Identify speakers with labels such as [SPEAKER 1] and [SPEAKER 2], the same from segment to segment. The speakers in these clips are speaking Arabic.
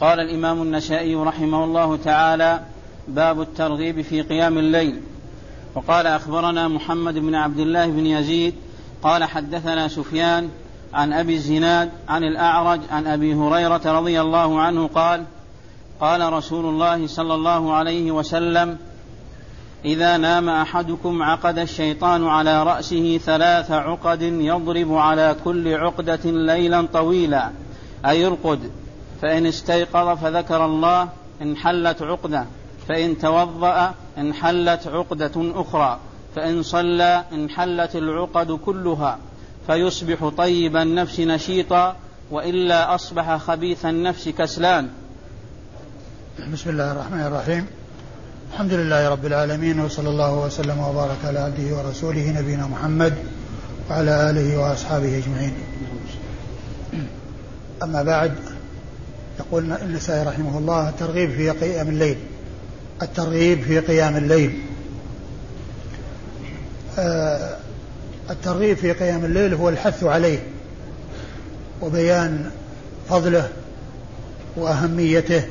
[SPEAKER 1] قال الإمام النسائي رحمه الله تعالى باب الترغيب في قيام الليل. وقال أخبرنا محمد بن عبد الله بن يزيد قال حدثنا سفيان عن أبي الزناد عن الأعرج عن أبي هريرة رضي الله عنه قال قال رسول الله صلى الله عليه وسلم إذا نام أحدكم عقد الشيطان على رأسه ثلاث عقد يضرب على كل عقدة ليلا طويلا أي فإن استيقظ فذكر الله انحلت عقدة فإن توضأ انحلت عقدة أخرى فإن صلى انحلت العقد كلها. فيصبح طيب النفس نشيطا وإلا أصبح خبيث النفس كسلان.
[SPEAKER 2] بسم الله الرحمن الرحيم. الحمد لله رب العالمين وصلى الله وسلم وبارك على عبده ورسوله نبينا محمد وعلى آله وأصحابه أجمعين. أما بعد يقول النسائي رحمه الله الترغيب في قيام الليل الترغيب في قيام الليل. آه الترغيب في قيام الليل هو الحث عليه وبيان فضله وأهميته.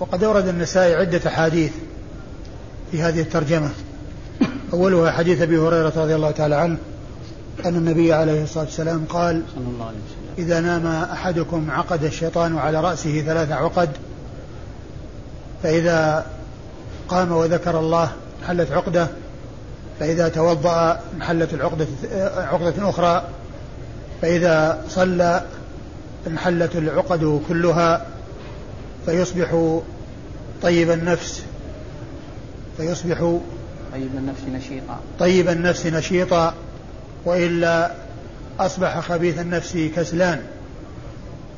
[SPEAKER 2] وقد أورد النسائي عدة أحاديث في هذه الترجمة. أولها حديث أبي هريرة رضي الله تعالى عنه أن النبي عليه الصلاة والسلام قال إذا نام أحدكم عقد الشيطان على رأسه ثلاث عقد فإذا قام وذكر الله انحلت عقدة فإذا توضأ انحلت العقدة عقدة أخرى فإذا صلى انحلت العقد كلها فيصبح طيب النفس فيصبح
[SPEAKER 1] طيب النفس نشيطا.
[SPEAKER 2] طيب النفس نشيطا وإلا أصبح خبيث النفس كسلان.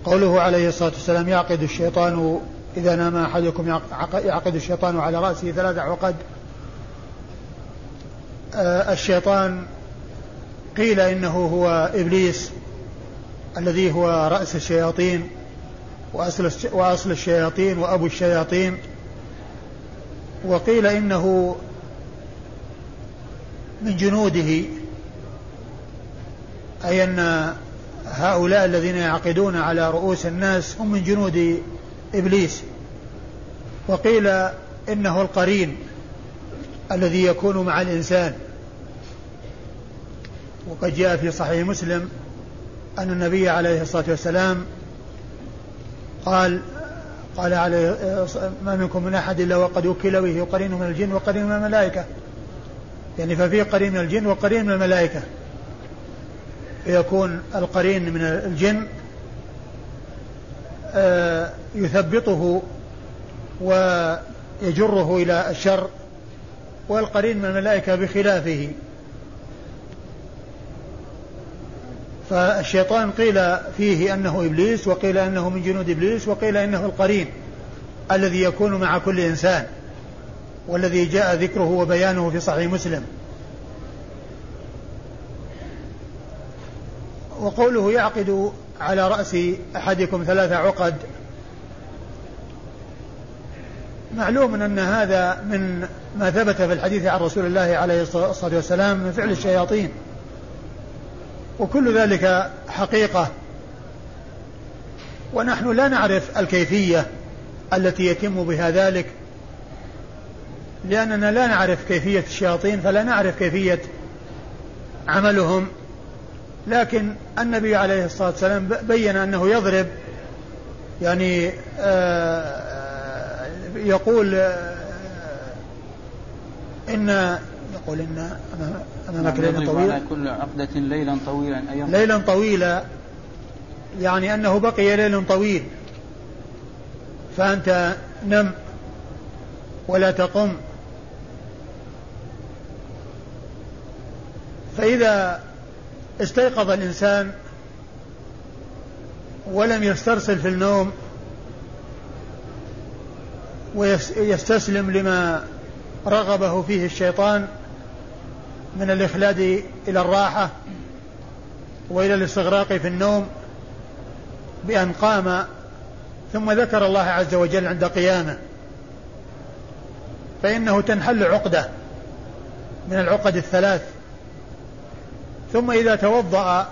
[SPEAKER 2] قوله عليه الصلاة والسلام يعقد الشيطان إذا نام أحدكم يعقد الشيطان على رأسه ثلاث عقد. آه، الشيطان قيل إنه هو إبليس الذي هو رأس الشياطين وأصل وأصل الشياطين وأبو الشياطين. وقيل إنه من جنوده أي أن هؤلاء الذين يعقدون على رؤوس الناس هم من جنود إبليس. وقيل إنه القرين الذي يكون مع الإنسان. وقد جاء في صحيح مسلم أن النبي عليه الصلاة والسلام قال قال عليه ما منكم من أحد إلا وقد وكل به قرين من الجن وقرين من الملائكة. يعني ففي قرين من الجن وقرين من الملائكة. فيكون القرين من الجن آه، يثبطه ويجره إلى الشر والقرين من الملائكة بخلافه. فالشيطان قيل فيه أنه إبليس وقيل أنه من جنود إبليس وقيل أنه القرين الذي يكون مع كل إنسان والذي جاء ذكره وبيانه في صحيح مسلم. وقوله يعقد على رأس أحدكم ثلاث عقد معلوم أن هذا من ما ثبت في الحديث عن رسول الله عليه الصلاة والسلام من فعل الشياطين. وكل ذلك حقيقة. ونحن لا نعرف الكيفية التي يتم بها ذلك. لأننا لا نعرف كيفية الشياطين فلا نعرف كيفية عملهم. لكن النبي عليه الصلاة والسلام بين أنه يضرب يعني آه، يقول آه، إن يقول إن
[SPEAKER 1] أمامك ليلا طويلا على كل عقدة ليلا طويلا
[SPEAKER 2] أيضا ليلا طويلا يعني أنه بقي ليل طويل. فأنت نم ولا تقم. فإذا استيقظ الإنسان ولم يسترسل في النوم ويستسلم لما رغبه فيه الشيطان من الإخلاد إلى الراحة وإلى الاستغراق في النوم بأن قام ثم ذكر الله عز وجل عند قيامه. فإنه تنحل عقدة من العقد الثلاث. ثم إذا توضأ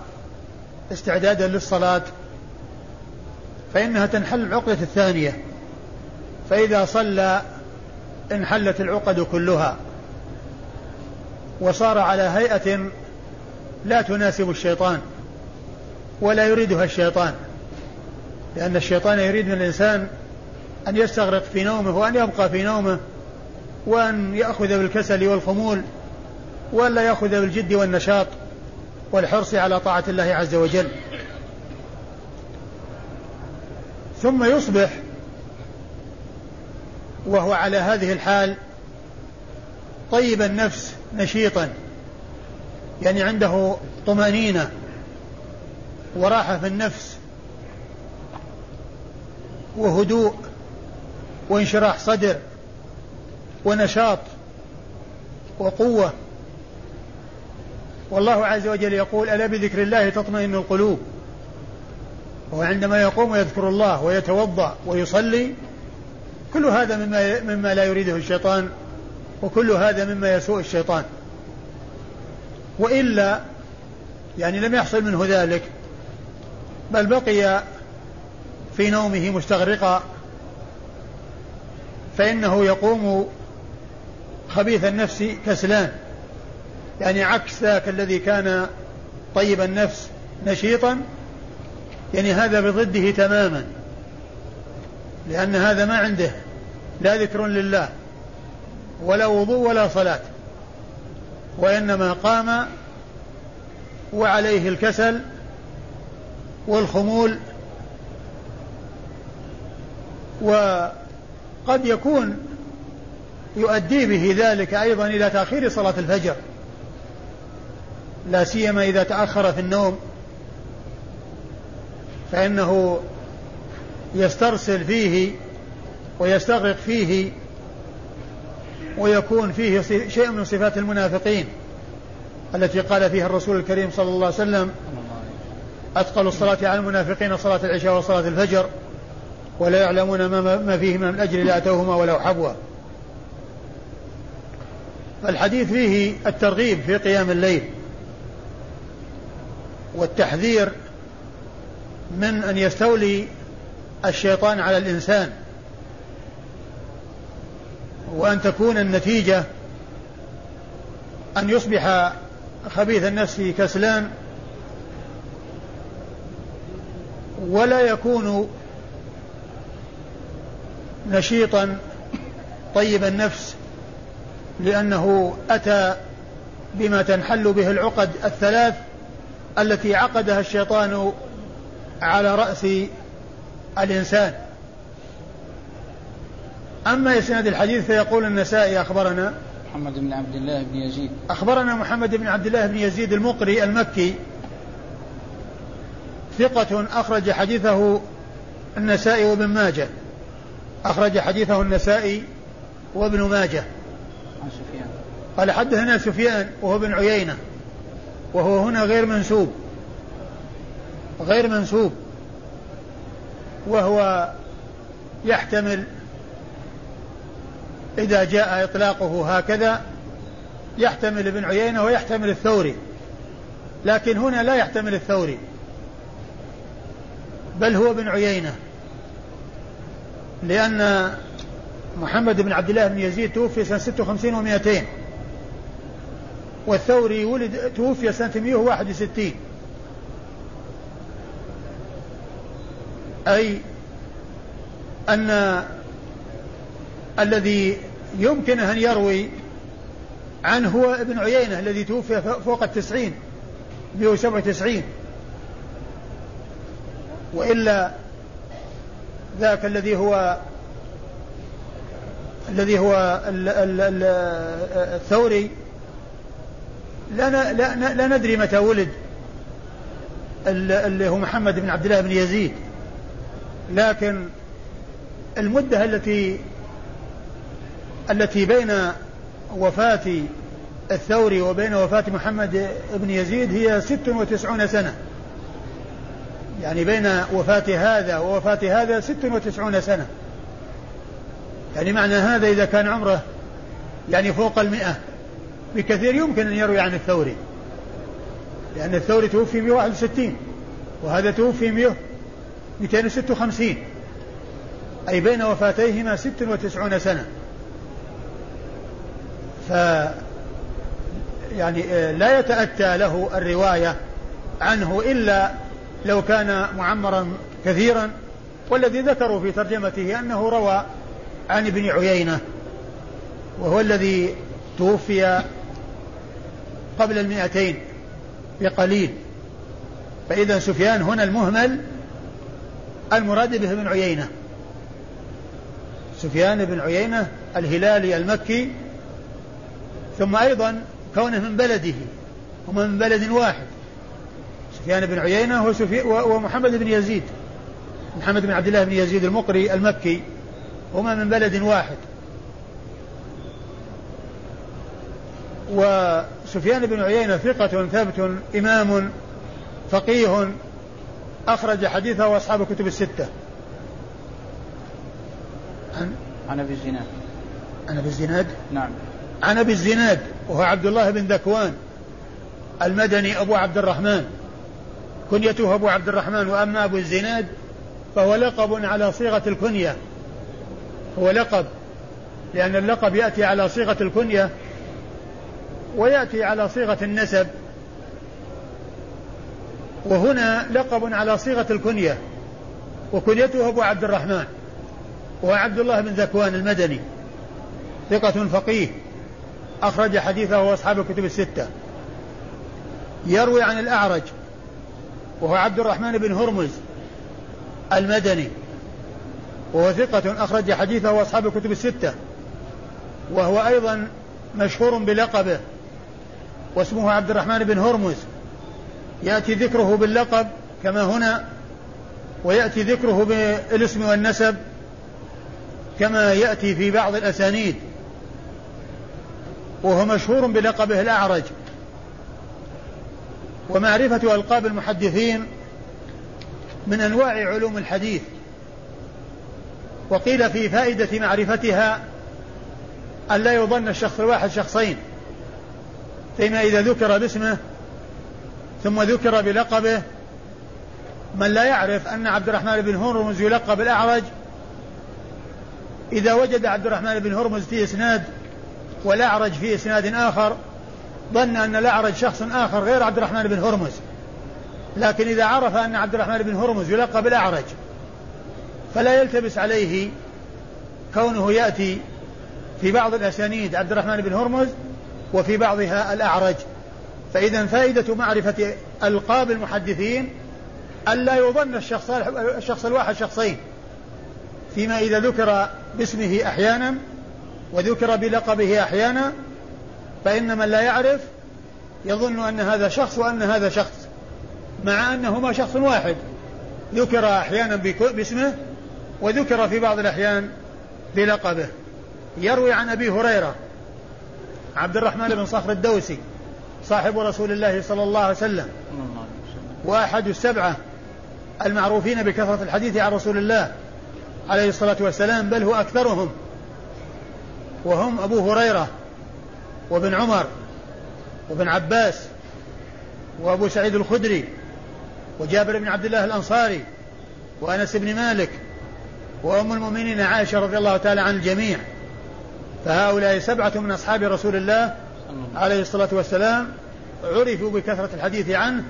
[SPEAKER 2] استعدادا للصلاة فإنها تنحل العقدة الثانية. فإذا صلى انحلت العقد كلها وصار على هيئة لا تناسب الشيطان ولا يريدها الشيطان لأن الشيطان يريد من الإنسان أن يستغرق في نومه وأن يبقى في نومه وأن يأخذ بالكسل والخمول وألا يأخذ بالجد والنشاط. والحرص على طاعة الله عز وجل. ثم يصبح وهو على هذه الحال طيب النفس نشيطا يعني عنده طمأنينة وراحة في النفس وهدوء وانشراح صدر ونشاط وقوة. والله عز وجل يقول ألا بذكر الله تطمئن القلوب؟ وعندما يقوم ويذكر الله ويتوضأ ويصلي كل هذا مما مما لا يريده الشيطان وكل هذا مما يسوء الشيطان. وإلا يعني لم يحصل منه ذلك بل بقي في نومه مستغرقا فإنه يقوم خبيث النفس كسلان. يعني عكس ذاك الذي كان طيب النفس نشيطا يعني هذا بضده تماما لأن هذا ما عنده لا ذكر لله ولا وضوء ولا صلاة وإنما قام وعليه الكسل والخمول وقد يكون يؤدي به ذلك أيضا إلى تأخير صلاة الفجر. لا سيما إذا تأخر في النوم فإنه يسترسل فيه ويستغرق فيه ويكون فيه شيء من صفات المنافقين التي قال فيها الرسول الكريم صلى الله عليه وسلم أثقل الصلاة على المنافقين صلاة العشاء وصلاة الفجر ولا يعلمون ما فيه من الأجر لا أتوهما ولو حبوا الحديث فيه الترغيب في قيام الليل. والتحذير من أن يستولي الشيطان على الإنسان وأن تكون النتيجة أن يصبح خبيث النفس كسلان ولا يكون نشيطا طيب النفس لأنه أتى بما تنحل به العقد الثلاث التي عقدها الشيطان على رأس الإنسان. أما إسناد الحديث فيقول النسائي أخبرنا
[SPEAKER 1] محمد بن عبد الله بن يزيد.
[SPEAKER 2] أخبرنا محمد بن عبد الله بن يزيد المقري المكي. ثقة أخرج حديثه النسائي وابن ماجه. أخرج حديثه النسائي وابن ماجه.
[SPEAKER 1] عن سفيان.
[SPEAKER 2] قال حدثنا سفيان وهو ابن عيينة. وهو هنا غير منسوب. غير منسوب. وهو يحتمل إذا جاء إطلاقه هكذا يحتمل ابن عيينة ويحتمل الثوري. لكن هنا لا يحتمل الثوري. بل هو ابن عيينة. لأن محمد بن عبد الله بن يزيد توفي سنة 56 و200 والثوري ولد توفي سنة 161 أي أن الذي يمكن أن يروي عنه هو ابن عيينة الذي توفي فوق التسعين 197 وإلا ذاك الذي هو الذي هو الثوري لا, لا, لا ندري متى ولد. اللي هو محمد بن عبد الله بن يزيد. لكن المدة التي التي بين وفاة الثوري وبين وفاة محمد بن يزيد هي ست وتسعون سنة. يعني بين وفاة هذا ووفاة هذا ست وتسعون سنة. يعني معنى هذا إذا كان عمره يعني فوق المئة. بكثير يمكن أن يروي عن الثوري. لأن الثوري توفي 161 وهذا توفي 256 أي بين وفاتيهما 96 سنة. ف يعني آه، لا يتأتى له الرواية عنه إلا لو كان معمرا كثيرا والذي ذكروا في ترجمته أنه روى عن ابن عيينة وهو الذي توفي قبل المئتين بقليل. فإذا سفيان هنا المهمل المراد به ابن عيينة. سفيان بن عيينة الهلالي المكي ثم أيضا كونه من بلده هما من بلد واحد. سفيان بن عيينة ومحمد بن يزيد. محمد بن عبد الله بن يزيد المقري المكي هما من بلد واحد. وسفيان بن عيينة ثقة ثبت إمام فقيه أخرج حديثه وأصحاب الكتب الستة.
[SPEAKER 1] عن عن أبي الزناد.
[SPEAKER 2] عن أبي الزناد؟
[SPEAKER 1] نعم.
[SPEAKER 2] عن أبي الزناد وهو عبد الله بن ذكوان المدني أبو عبد الرحمن. كنيته أبو عبد الرحمن وأما أبو الزناد فهو لقب على صيغة الكنية. هو لقب لأن اللقب يأتي على صيغة الكنية ويأتي على صيغة النسب. وهنا لقب على صيغة الكنية وكنيته أبو عبد الرحمن وهو عبد الله بن ذكوان المدني ثقة فقيه أخرج حديثه أصحاب الكتب الستة. يروي عن الأعرج وهو عبد الرحمن بن هرمز المدني وهو ثقة أخرج حديثه أصحاب الكتب الستة. وهو أيضا مشهور بلقبه واسمه عبد الرحمن بن هرمز. يأتي ذكره باللقب كما هنا ويأتي ذكره بالاسم والنسب كما يأتي في بعض الأسانيد. وهو مشهور بلقبه الأعرج. ومعرفة ألقاب المحدثين من أنواع علوم الحديث. وقيل في فائدة معرفتها أن لا يظن الشخص الواحد شخصين. فيما إذا ذكر باسمه ثم ذكر بلقبه من لا يعرف أن عبد الرحمن بن هرمز يلقب الأعرج إذا وجد عبد الرحمن بن هرمز في إسناد والأعرج في إسناد آخر ظن أن الأعرج شخص آخر غير عبد الرحمن بن هرمز. لكن إذا عرف أن عبد الرحمن بن هرمز يلقب الأعرج فلا يلتبس عليه كونه يأتي في بعض الأسانيد عبد الرحمن بن هرمز وفي بعضها الأعرج. فإذا فائدة معرفة ألقاب المحدثين ألا يظن الشخص الشخص الواحد شخصين فيما إذا ذكر باسمه أحيانا وذكر بلقبه أحيانا فإن من لا يعرف يظن أن هذا شخص وأن هذا شخص مع أنهما شخص واحد. ذكر أحيانا باسمه وذكر في بعض الأحيان بلقبه. يروي عن أبي هريرة عبد الرحمن بن صخر الدوسي صاحب رسول الله صلى الله عليه وسلم. وأحد السبعة المعروفين بكثرة الحديث عن رسول الله عليه الصلاة والسلام بل هو أكثرهم. وهم أبو هريرة وابن عمر وابن عباس وأبو سعيد الخدري وجابر بن عبد الله الأنصاري وأنس بن مالك وأم المؤمنين عائشة رضي الله تعالى عن الجميع. فهؤلاء سبعة من أصحاب رسول الله عليه الصلاة والسلام عرفوا بكثرة الحديث عنه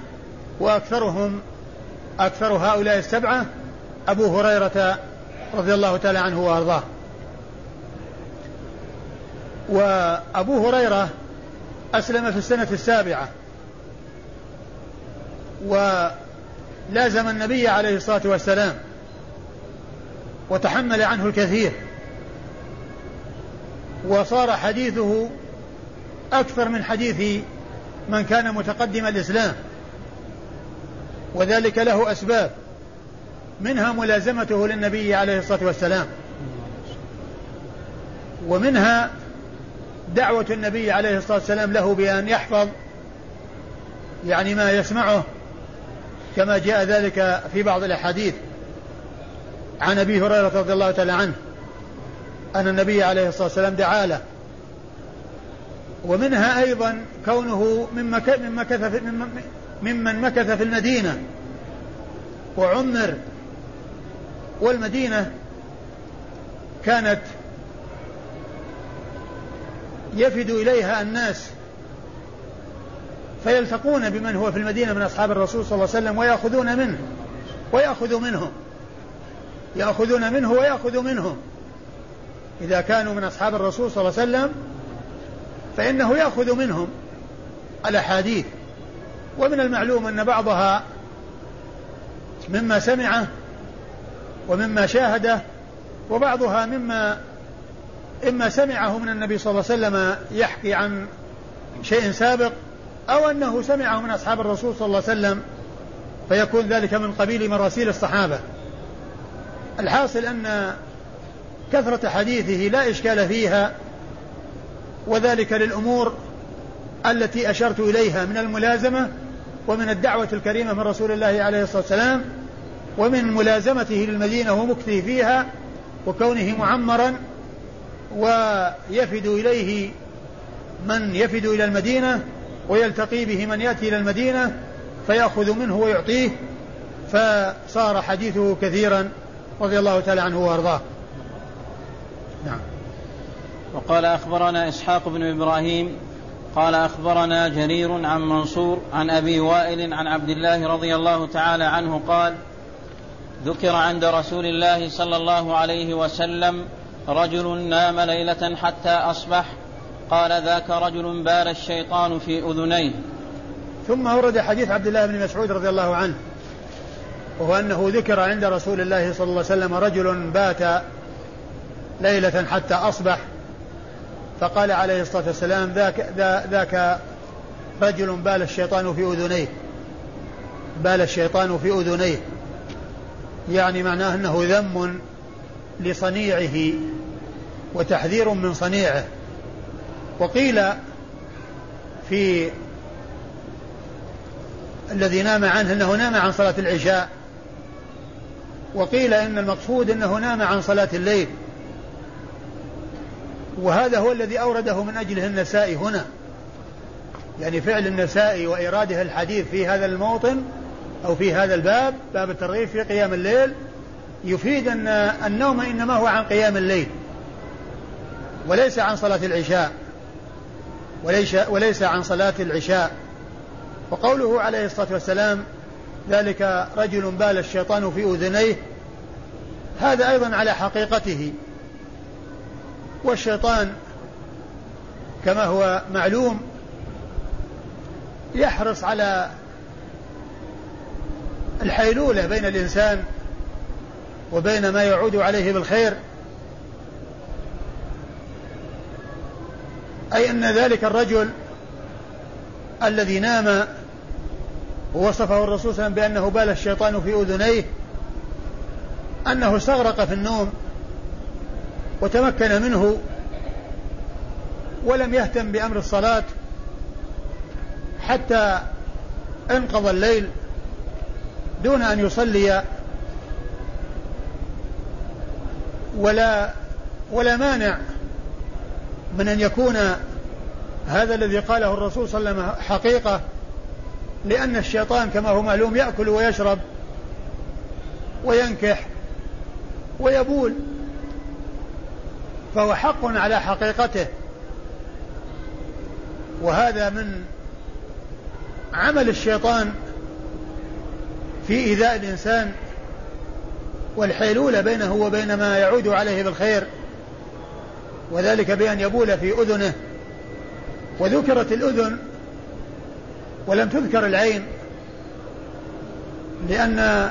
[SPEAKER 2] وأكثرهم أكثر هؤلاء السبعة أبو هريرة رضي الله تعالى عنه وأرضاه. وأبو هريرة أسلم في السنة السابعة ولازم النبي عليه الصلاة والسلام وتحمل عنه الكثير. وصار حديثه أكثر من حديث من كان متقدم الإسلام. وذلك له أسباب منها ملازمته للنبي عليه الصلاة والسلام. ومنها دعوة النبي عليه الصلاة والسلام له بأن يحفظ يعني ما يسمعه كما جاء ذلك في بعض الأحاديث. عن أبي هريرة رضي الله تعالى عنه أن النبي عليه الصلاة والسلام دعا له. ومنها أيضا كونه من مكث في ممن مكث في المدينة وعمر والمدينة كانت يفد إليها الناس فيلتقون بمن هو في المدينة من أصحاب الرسول صلى الله عليه وسلم ويأخذون منه ويأخذ منهم يأخذون منه ويأخذ منهم. إذا كانوا من أصحاب الرسول صلى الله عليه وسلم فإنه يأخذ منهم الأحاديث. ومن المعلوم أن بعضها مما سمعه ومما شاهده وبعضها مما إما سمعه من النبي صلى الله عليه وسلم يحكي عن شيء سابق أو أنه سمعه من أصحاب الرسول صلى الله عليه وسلم فيكون ذلك من قبيل مراسيل الصحابة. الحاصل أن كثرة حديثه لا إشكال فيها وذلك للأمور التي أشرت إليها من الملازمة ومن الدعوة الكريمة من رسول الله عليه الصلاة والسلام ومن ملازمته للمدينة ومكثه فيها وكونه معمرا ويفد إليه من يفد إلى المدينة ويلتقي به من يأتي إلى المدينة فيأخذ منه ويعطيه فصار حديثه كثيرا رضي الله تعالى عنه وأرضاه.
[SPEAKER 1] نعم. وقال أخبرنا إسحاق بن إبراهيم قال أخبرنا جرير عن منصور عن أبي وائل عن عبد الله رضي الله تعالى عنه قال ذكر عند رسول الله صلى الله عليه وسلم رجل نام ليلة حتى أصبح قال ذاك رجل بال الشيطان في أذنيه.
[SPEAKER 2] ثم ورد حديث عبد الله بن مسعود رضي الله عنه وهو أنه ذكر عند رسول الله صلى الله عليه وسلم رجل بات ليلة حتى أصبح. فقال عليه الصلاة والسلام ذاك, ذاك رجل بال الشيطان في أذنيه. بال الشيطان في أذنيه. يعني معناه أنه ذم لصنيعه وتحذير من صنيعه. وقيل في الذي نام عنه أنه نام عن صلاة العشاء. وقيل إن المقصود أنه نام عن صلاة الليل. وهذا هو الذي أورده من أجله النسائي هنا. يعني فعل النسائي وايراده الحديث في هذا الموطن أو في هذا الباب باب الترغيب في قيام الليل يفيد أن النوم إنما هو عن قيام الليل وليس عن صلاة العشاء وليس وليس عن صلاة العشاء. وقوله عليه الصلاة والسلام ذلك رجل بال الشيطان في أذنيه هذا أيضا على حقيقته. والشيطان كما هو معلوم يحرص على الحيلولة بين الإنسان وبين ما يعود عليه بالخير أي أن ذلك الرجل الذي نام ووصفه الرسول صلى الله عليه وسلم بأنه بال الشيطان في أذنيه أنه استغرق في النوم. وتمكن منه ولم يهتم بأمر الصلاة حتى انقضى الليل دون أن يصلي ولا ولا مانع من أن يكون هذا الذي قاله الرسول صلى الله عليه وسلم حقيقة لأن الشيطان كما هو معلوم يأكل ويشرب وينكح ويبول. فهو حق على حقيقته. وهذا من عمل الشيطان في إيذاء الإنسان والحيلولة بينه وبين ما يعود عليه بالخير وذلك بأن يبول في أذنه. وذكرت الأذن ولم تذكر العين لأن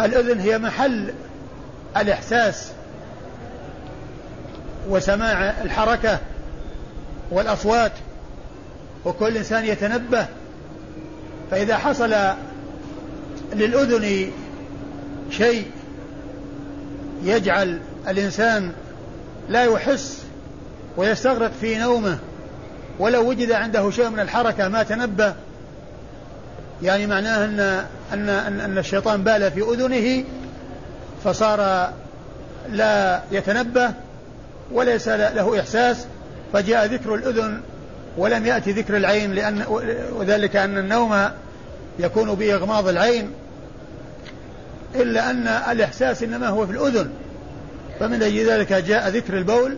[SPEAKER 2] الأذن هي محل الإحساس وسماع الحركة والأصوات وكل إنسان يتنبه. فإذا حصل للأذن شيء يجعل الإنسان لا يحس ويستغرق في نومه ولو وجد عنده شيء من الحركة ما تنبه يعني معناه أن أن أن, أن الشيطان بال في أذنه فصار لا يتنبه وليس له إحساس فجاء ذكر الأذن ولم يأتي ذكر العين لأن وذلك أن النوم يكون بإغماض العين إلا أن الإحساس إنما هو في الأذن. فمن أجل ذلك جاء ذكر البول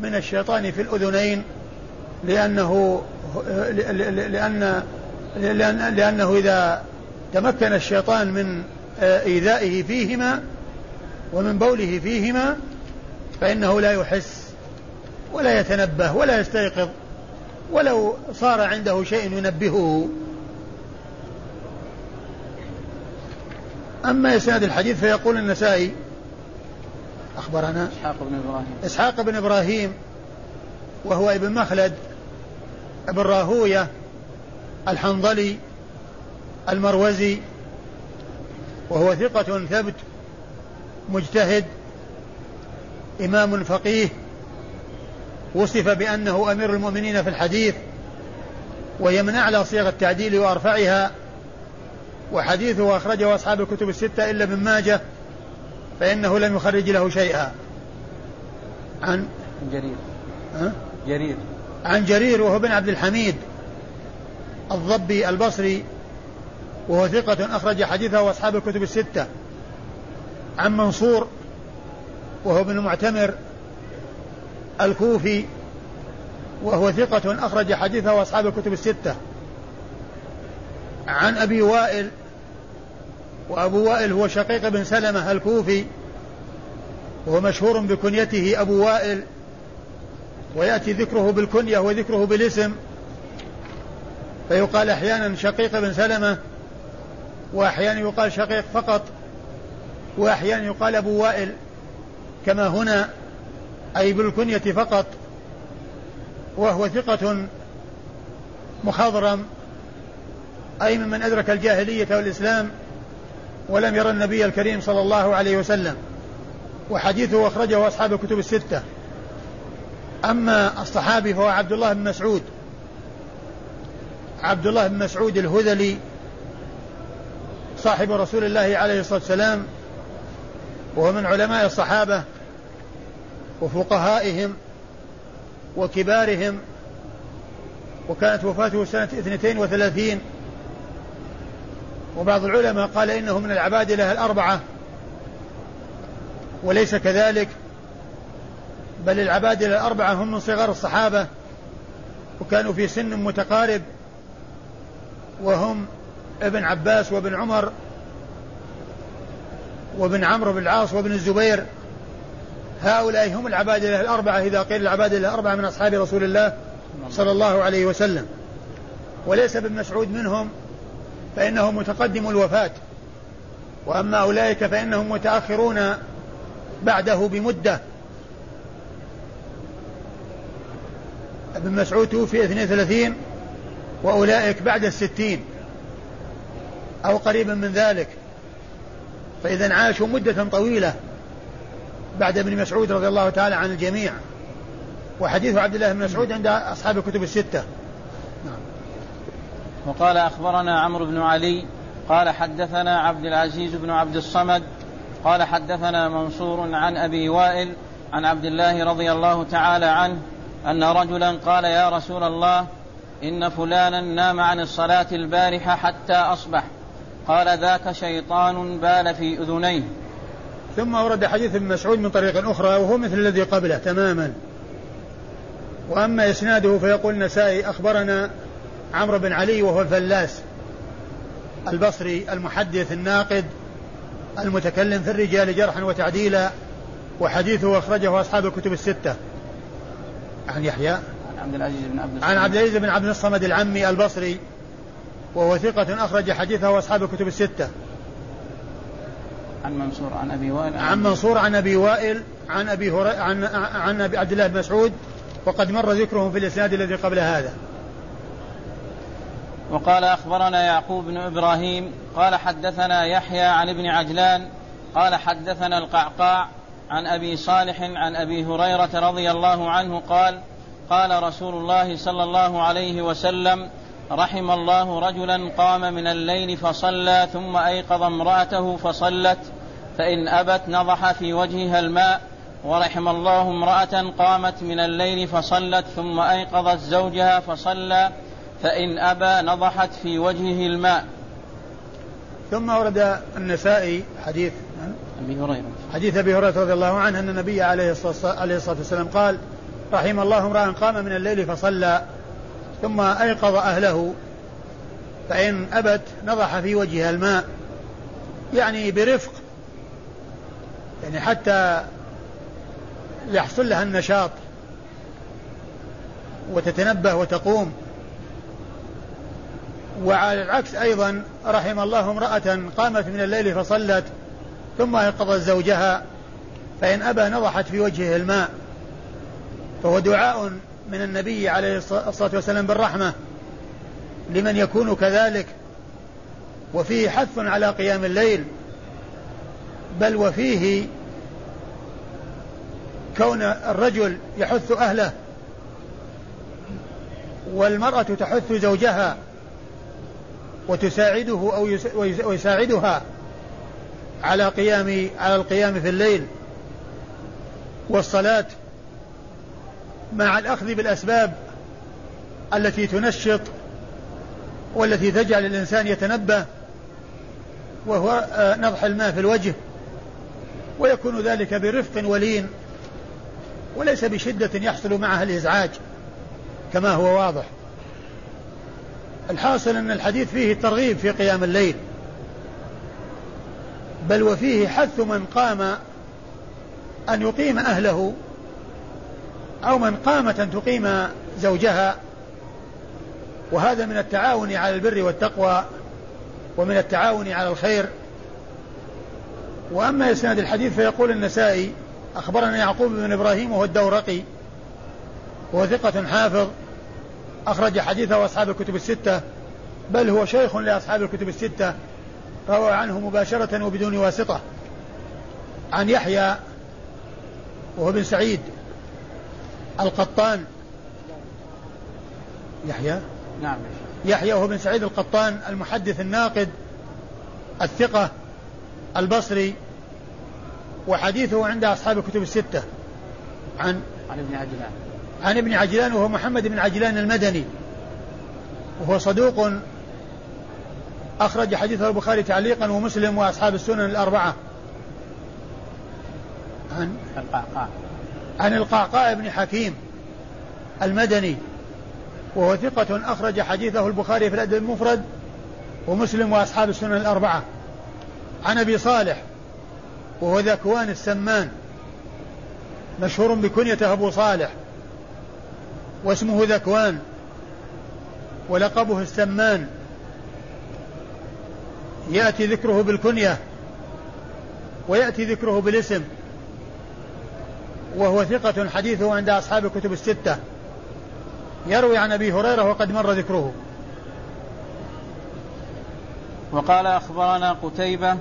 [SPEAKER 2] من الشيطان في الأذنين لأنه لأن لأن لأنه إذا تمكن الشيطان من إيذائه فيهما ومن بوله فيهما فإنه لا يحس ولا يتنبه ولا يستيقظ ولو صار عنده شيء ينبهه. أما إسناد الحديث فيقول النسائي أخبرنا
[SPEAKER 1] إسحاق بن إبراهيم.
[SPEAKER 2] إسحاق بن إبراهيم وهو ابن مخلد ابن راهوية الحنظلي المروزي وهو ثقة ثبت مجتهد إمام فقيه وصف بأنه أمير المؤمنين في الحديث وهي من أعلى صيغ التعديل وأرفعها وحديثه أخرجه أصحاب الكتب الستة إلا ابن ماجه فإنه لم يخرج له شيئا. عن
[SPEAKER 1] جرير؟ جرير.
[SPEAKER 2] عن جرير وهو بن عبد الحميد الضبي البصري وهو ثقة أخرج حديثه أصحاب الكتب الستة. عن منصور وهو ابن معتمر الكوفي وهو ثقة أخرج حديثه أصحاب الكتب الستة. عن أبي وائل وأبو وائل هو شقيق بن سلمة الكوفي وهو مشهور بكنيته أبو وائل ويأتي ذكره بالكنية وذكره بالاسم. فيقال أحيانا شقيق بن سلمة وأحيانا يقال شقيق فقط وأحيانا يقال أبو وائل. كما هنا أي بالكنية فقط وهو ثقة مخضرم أي ممن أدرك الجاهلية والإسلام ولم يرى النبي الكريم صلى الله عليه وسلم وحديثه أخرجه أصحاب الكتب الستة. أما الصحابي فهو عبد الله بن مسعود. عبد الله بن مسعود الهذلي صاحب رسول الله عليه الصلاة والسلام وهو من علماء الصحابة وفقهائهم وكبارهم وكانت وفاته سنة 32 وبعض العلماء قال إنه من العبادلة الأربعة وليس كذلك بل العبادلة الأربعة هم من صغار الصحابة وكانوا في سن متقارب وهم ابن عباس وابن عمر وابن عمرو بن العاص وابن الزبير هؤلاء هم العبادلة الأربعة إذا قيل العبادلة الأربعة من أصحاب رسول الله صلى الله عليه وسلم. وليس ابن مسعود منهم فإنه متقدم الوفاة. وأما أولئك فإنهم متأخرون بعده بمدة. ابن مسعود توفي 32 وأولئك بعد الستين أو قريبا من ذلك. فإذا عاشوا مدة طويلة. بعد ابن مسعود رضي الله تعالى عن الجميع. وحديث عبد الله بن مسعود عند أصحاب الكتب الستة. نعم.
[SPEAKER 1] وقال أخبرنا عمرو بن علي قال حدثنا عبد العزيز بن عبد الصمد قال حدثنا منصور عن أبي وائل عن عبد الله رضي الله تعالى عنه أن رجلا قال يا رسول الله إن فلانا نام عن الصلاة البارحة حتى أصبح قال ذاك شيطان بال في أذنيه.
[SPEAKER 2] ثم ورد حديث ابن مسعود من طريق أخرى وهو مثل الذي قبله تماما. وأما إسناده فيقول النسائي أخبرنا عمرو بن علي وهو الفلاس البصري المحدث الناقد المتكلم في الرجال جرحا وتعديلا وحديثه أخرجه أصحاب الكتب الستة. عن يحيى عن
[SPEAKER 1] عبد العزيز بن عبد
[SPEAKER 2] عن عبد العزيز بن عبد الصمد العمي البصري وهو ثقة أخرج حديثه أصحاب الكتب الستة.
[SPEAKER 1] عن منصور عن أبي وائل
[SPEAKER 2] عن منصور عن أبي وائل عن أبي هري... عن عن أبي عبد الله بن مسعود وقد مر ذكرهم في الإسناد الذي قبل هذا.
[SPEAKER 1] وقال أخبرنا يعقوب بن إبراهيم قال حدثنا يحيى عن ابن عجلان قال حدثنا القعقاع عن أبي صالح عن أبي هريرة رضي الله عنه قال قال رسول الله صلى الله عليه وسلم رحم الله رجلا قام من الليل فصلى ثم أيقظ امرأته فصلت فإن أبت نضح في وجهها الماء ورحم الله امرأة قامت من الليل فصلت ثم أيقظت زوجها فصلى فإن أبى نضحت في وجهه الماء.
[SPEAKER 2] ثم ورد النسائي حديث
[SPEAKER 1] أبي هريرة.
[SPEAKER 2] حديث أبي هريرة رضي الله عنه أن النبي عليه الصلاة والسلام قال رحم الله امرأ قام من الليل فصلى. ثم أيقظ أهله فإن أبت نضح في وجهها الماء يعني برفق يعني حتى يحصل لها النشاط وتتنبه وتقوم. وعلى العكس أيضا رحم الله امرأة قامت من الليل فصلت ثم أيقظت زوجها فإن أبى نضحت في وجهه الماء فهو دعاء من النبي عليه الصلاة والسلام بالرحمة لمن يكون كذلك. وفيه حث على قيام الليل بل وفيه كون الرجل يحث أهله والمرأة تحث زوجها وتساعده أو ويساعدها على قيام على القيام في الليل. والصلاة مع الأخذ بالأسباب التي تنشط والتي تجعل الإنسان يتنبه وهو آه، نضح الماء في الوجه ويكون ذلك برفق ولين وليس بشدة يحصل معها الإزعاج كما هو واضح. الحاصل أن الحديث فيه الترغيب في قيام الليل بل وفيه حث من قام أن يقيم أهله أو من قامت أن تقيم زوجها وهذا من التعاون على البر والتقوى ومن التعاون على الخير. وأما إسناد الحديث فيقول النسائي أخبرنا يعقوب بن إبراهيم وهو الدورقي وهو ثقة حافظ أخرج حديثه أصحاب الكتب الستة بل هو شيخ لأصحاب الكتب الستة روى عنه مباشرة وبدون واسطة. عن يحيى وهو بن سعيد. القطان. يحيى؟
[SPEAKER 1] نعم.
[SPEAKER 2] يحيى وهو بن سعيد القطان المحدث الناقد الثقة البصري وحديثه عند أصحاب الكتب الستة. عن
[SPEAKER 1] عن ابن عجلان.
[SPEAKER 2] عن ابن عجلان وهو محمد بن عجلان المدني. وهو صدوق أخرج حديثه البخاري تعليقا ومسلم وأصحاب السنن الأربعة.
[SPEAKER 1] عن القعقاع.
[SPEAKER 2] عن القعقاع بن حكيم المدني وهو ثقة أخرج حديثه البخاري في الأدب المفرد ومسلم وأصحاب السنن الأربعة. عن أبي صالح وهو ذكوان السمان مشهور بكنيته أبو صالح واسمه ذكوان ولقبه السمان. يأتي ذكره بالكنية ويأتي ذكره بالاسم. وهو ثقة حديثه عند أصحاب الكتب الستة. يروي عن أبي هريرة وقد مر ذكره.
[SPEAKER 1] وقال أخبرنا قتيبة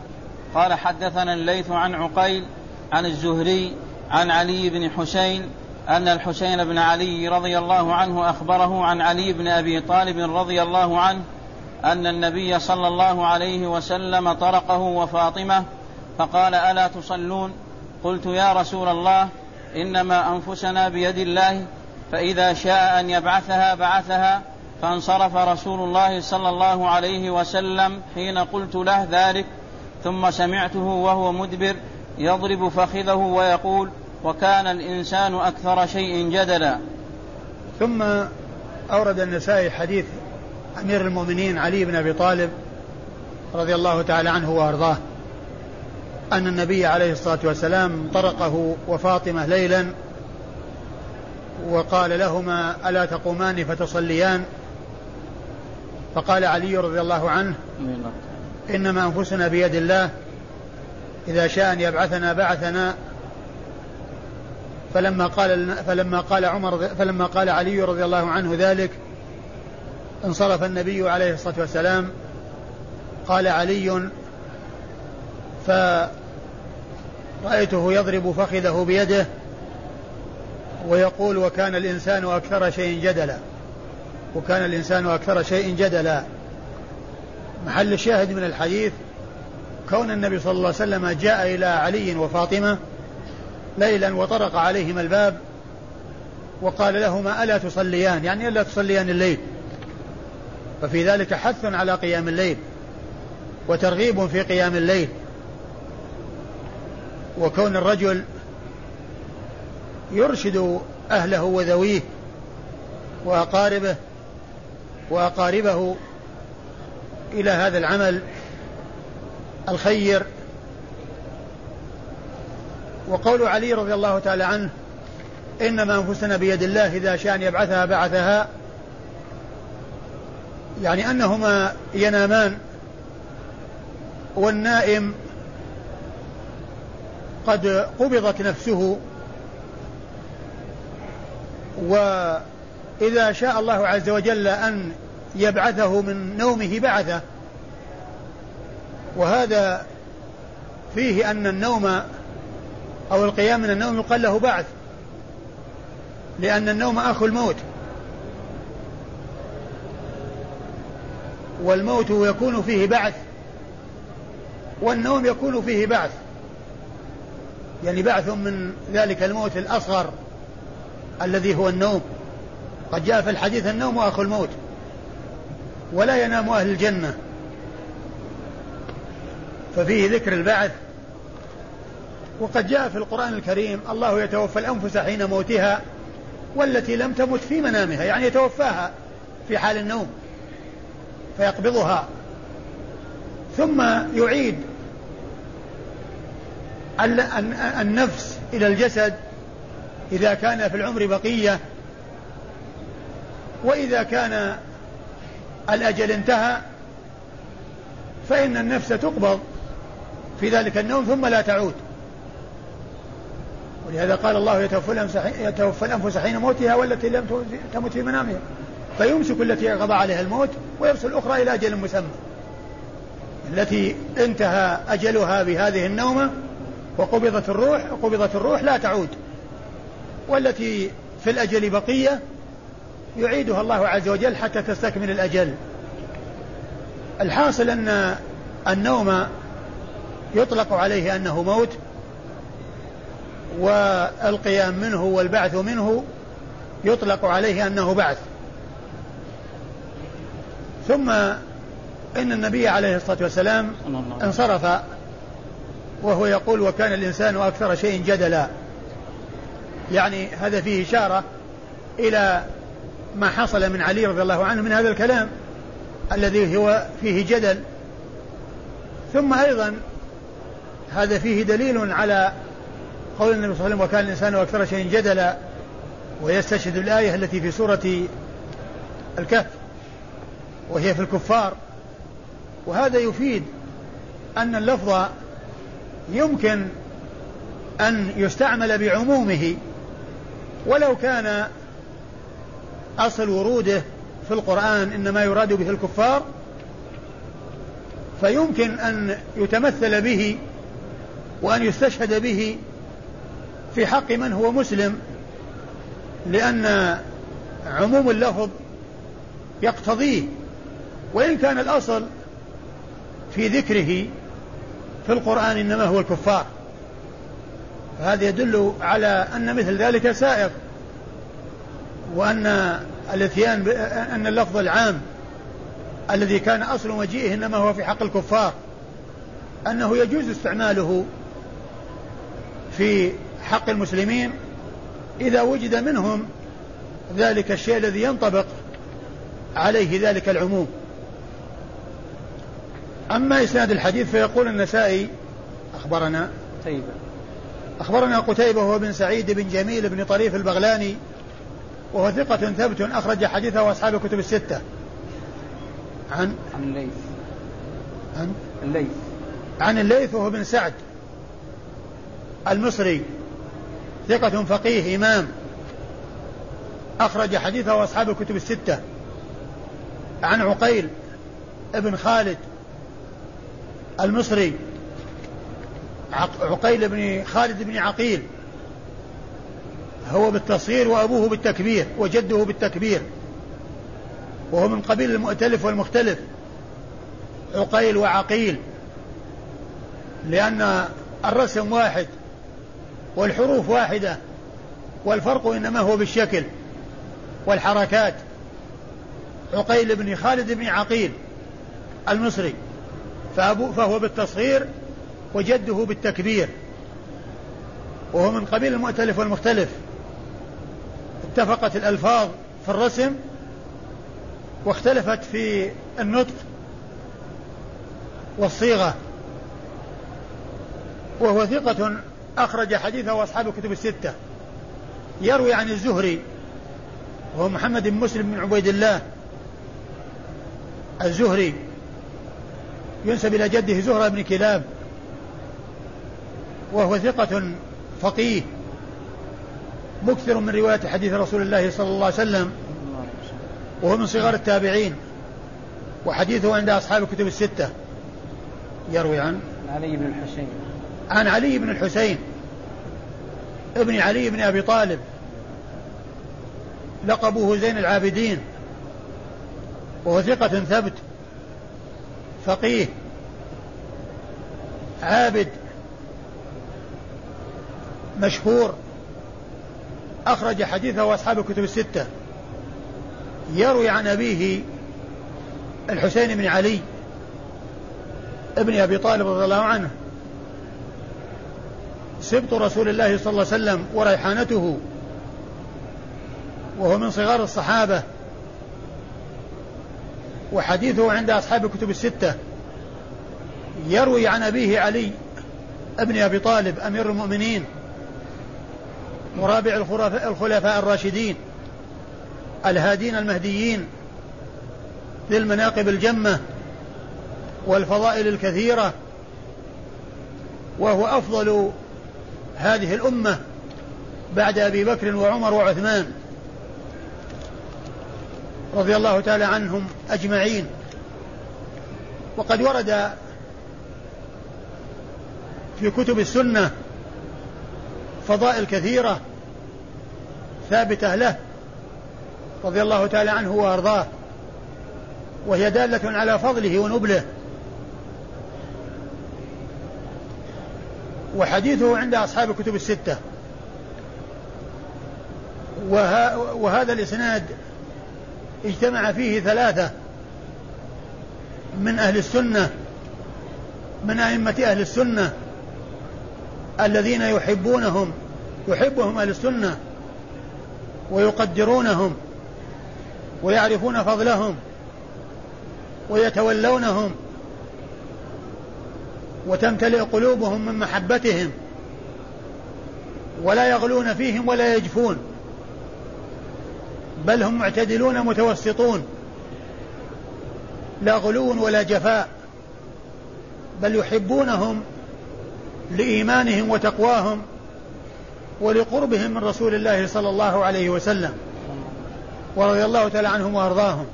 [SPEAKER 1] قال حدثنا الليث عن عقيل عن الزهري عن علي بن حسين أن الحسين بن علي رضي الله عنه أخبره عن علي بن أبي طالب رضي الله عنه أن النبي صلى الله عليه وسلم طرقه وفاطمة فقال ألا تصلون؟ قلت يا رسول الله إنما أنفسنا بيد الله فإذا شاء أن يبعثها بعثها فانصرف رسول الله صلى الله عليه وسلم حين قلت له ذلك ثم سمعته وهو مدبر يضرب فخذه ويقول وكان الإنسان أكثر شيء جدلا.
[SPEAKER 2] ثم أورد النسائي حديث أمير المؤمنين علي بن أبي طالب رضي الله تعالى عنه وأرضاه. أن النبي عليه الصلاة والسلام طرقه وفاطمة ليلا وقال لهما ألا تقومان فتصليان؟ فقال علي رضي الله عنه إنما أنفسنا بيد الله إذا شاء أن يبعثنا بعثنا. فلما قال فلما قال عمر فلما قال علي رضي الله عنه ذلك انصرف النبي عليه الصلاة والسلام. قال علي فرأيته يضرب فخذه بيده ويقول وكان الإنسان أكثر شيء جدلا وكان الإنسان أكثر شيء جدلا. محل الشاهد من الحديث كون النبي صلى الله عليه وسلم جاء إلى علي وفاطمة ليلا وطرق عليهما الباب وقال لهما ألا تصليان يعني ألا تصليان الليل. ففي ذلك حث على قيام الليل وترغيب في قيام الليل. وكون الرجل يرشد أهله وذويه وأقاربه وأقاربه إلى هذا العمل الخير. وقول علي رضي الله تعالى عنه إنما أنفسنا بيد الله إذا شاء أن يبعثها بعثها. يعني أنهما ينامان والنائم قد قبضت نفسه. وإذا شاء الله عز وجل أن يبعثه من نومه بعثه. وهذا فيه أن النوم أو القيام من النوم يقال له بعث. لأن النوم أخو الموت. والموت يكون فيه بعث. والنوم يكون فيه بعث. يعني بعث من ذلك الموت الأصغر الذي هو النوم. قد جاء في الحديث النوم أخو الموت ولا ينام أهل الجنة. ففيه ذكر البعث. وقد جاء في القرآن الكريم الله يتوفى الأنفس حين موتها والتي لم تمت في منامها يعني يتوفاها في حال النوم فيقبضها. ثم يعيد النفس إلى الجسد إذا كان في العمر بقية وإذا كان الأجل انتهى فإن النفس تقبض في ذلك النوم ثم لا تعود. ولهذا قال الله يتوفى الأنفس حين موتها والتي لم تمت في منامها. فيمسك التي قضى عليها الموت ويرسل الأخرى إلى أجل مسمى. التي انتهى أجلها بهذه النومة وقبضت الروح قبضت الروح لا تعود. والتي في الأجل بقية يعيدها الله عز وجل حتى تستكمل الأجل. الحاصل أن النوم يطلق عليه أنه موت والقيام منه والبعث منه يطلق عليه أنه بعث. ثم إن النبي عليه الصلاة والسلام انصرف وهو يقول وكان الإنسان أكثر شيء جدلا. يعني هذا فيه إشارة إلى ما حصل من علي رضي الله عنه من هذا الكلام الذي هو فيه جدل. ثم أيضا هذا فيه دليل على قول النبي صلى الله عليه وسلم وكان الإنسان أكثر شيء جدلا ويستشهد الآية التي في سورة الكهف وهي في الكفار. وهذا يفيد أن اللفظ يمكن أن يستعمل بعمومه ولو كان أصل وروده في القرآن إنما يراد به الكفار فيمكن أن يتمثل به وأن يستشهد به في حق من هو مسلم لأن عموم اللفظ يقتضيه وإن كان الأصل في ذكره في القرآن إنما هو الكفار. فهذا يدل على أن مثل ذلك سائغ وأن الإتيان أن اللفظ العام الذي كان أصل مجيئه إنما هو في حق الكفار أنه يجوز استعماله في حق المسلمين إذا وجد منهم ذلك الشيء الذي ينطبق عليه ذلك العموم. أما إسناد الحديث فيقول النسائي أخبرنا
[SPEAKER 1] طيب
[SPEAKER 2] أخبرنا قتيبة هو بن سعيد بن جميل بن طريف البغلاني وهو ثقة ثبت أخرج حديثه أصحاب الكتب الستة. عن؟
[SPEAKER 1] عن الليث
[SPEAKER 2] عن؟
[SPEAKER 1] الليث
[SPEAKER 2] عن الليث وهو بن سعد المصري ثقة فقيه إمام أخرج حديثه أصحاب الكتب الستة. عن عقيل ابن خالد المصري عقيل بن خالد بن عقيل. هو بالتصغير وأبوه بالتكبير وجده بالتكبير. وهو من قبيل المؤتلف والمختلف. عقيل وعقيل. لأن الرسم واحد والحروف واحدة والفرق إنما هو بالشكل والحركات. عقيل بن خالد بن عقيل المصري. فأبو فهو بالتصغير وجده بالتكبير وهو من قبيل المؤتلف والمختلف. اتفقت الألفاظ في الرسم واختلفت في النطق والصيغة. وهو ثقة أخرج حديثه أصحاب الكتب الستة. يروي عن الزهري وهو محمد بن مسلم بن عبيد الله. الزهري ينسب إلى جده زهرة بن كلاب وهو ثقة فقيه مكثر من رواية حديث رسول الله صلى الله عليه وسلم وهو من صغار التابعين وحديثه عند أصحاب الكتب الستة. يروي عن؟
[SPEAKER 1] علي بن الحسين.
[SPEAKER 2] عن علي بن الحسين ابن علي بن أبي طالب لقبه زين العابدين وهو ثقة ثبت. فقيه عابد مشهور أخرج حديثه أصحاب الكتب الستة. يروي عن أبيه الحسين بن علي ابن أبي طالب رضي الله عنه سبط رسول الله صلى الله عليه وسلم وريحانته وهو من صغار الصحابة. وحديثه عند أصحاب الكتب الستة. يروي عن أبيه علي ابن أبي طالب أمير المؤمنين ورابع الخلفاء الراشدين الهادين المهديين ذي المناقب الجمة والفضائل الكثيرة. وهو أفضل هذه الأمة بعد أبي بكر وعمر وعثمان. رضي الله تعالى عنهم أجمعين. وقد ورد في كتب السنة فضائل كثيرة ثابتة له رضي الله تعالى عنه وأرضاه وهي دالة على فضله ونبله. وحديثه عند أصحاب الكتب الستة. وهذا الإسناد اجتمع فيه ثلاثة من أهل السنة من أئمة أهل السنة الذين يحبونهم يحبهم أهل السنة ويقدرونهم ويعرفون فضلهم ويتولونهم وتمتلئ قلوبهم من محبتهم ولا يغلون فيهم ولا يجفون. بل هم معتدلون متوسطون. لا غلو ولا جفاء بل يحبونهم لإيمانهم وتقواهم ولقربهم من رسول الله صلى الله عليه وسلم ورضي الله تعالى عنهم وأرضاهم.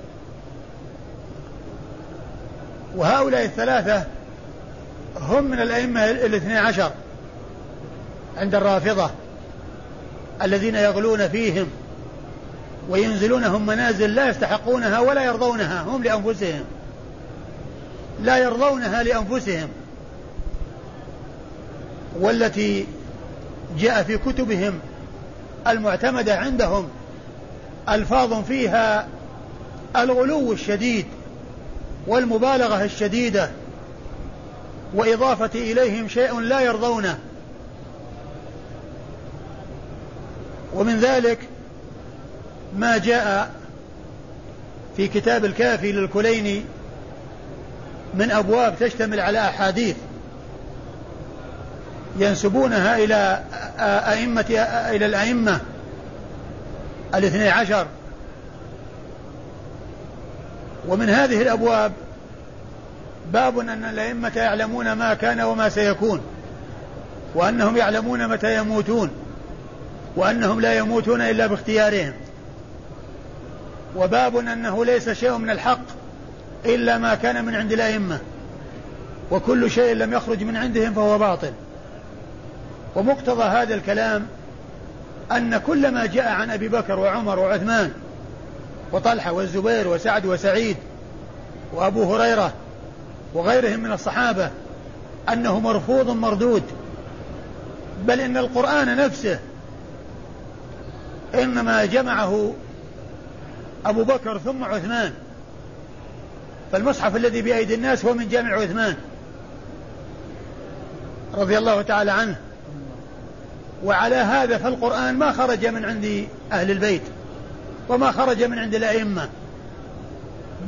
[SPEAKER 2] وهؤلاء الثلاثة هم من الأئمة الاثني عشر عند الرافضة الذين يغلون فيهم وينزلونهم منازل لا يستحقونها ولا يرضونها هم لأنفسهم. لا يرضونها لأنفسهم. والتي جاء في كتبهم المعتمدة عندهم ألفاظ فيها الغلو الشديد والمبالغة الشديدة وإضافة إليهم شيء لا يرضونه. ومن ذلك ما جاء في كتاب الكافي للكليني من أبواب تشتمل على أحاديث ينسبونها إلى أئمة إلى الأئمة الاثني عشر. ومن هذه الأبواب باب أن الأئمة يعلمون ما كان وما سيكون وأنهم يعلمون متى يموتون وأنهم لا يموتون إلا باختيارهم. وباب أنه ليس شيء من الحق إلا ما كان من عند الأئمة. وكل شيء لم يخرج من عندهم فهو باطل. ومقتضى هذا الكلام أن كل ما جاء عن أبي بكر وعمر وعثمان وطلحة والزبير وسعد وسعيد وأبو هريرة وغيرهم من الصحابة أنه مرفوض مردود. بل إن القرآن نفسه إنما جمعه أبو بكر ثم عثمان. فالمصحف الذي بأيدي الناس هو من جامع عثمان. رضي الله تعالى عنه. وعلى هذا فالقرآن ما خرج من عند أهل البيت. وما خرج من عند الأئمة.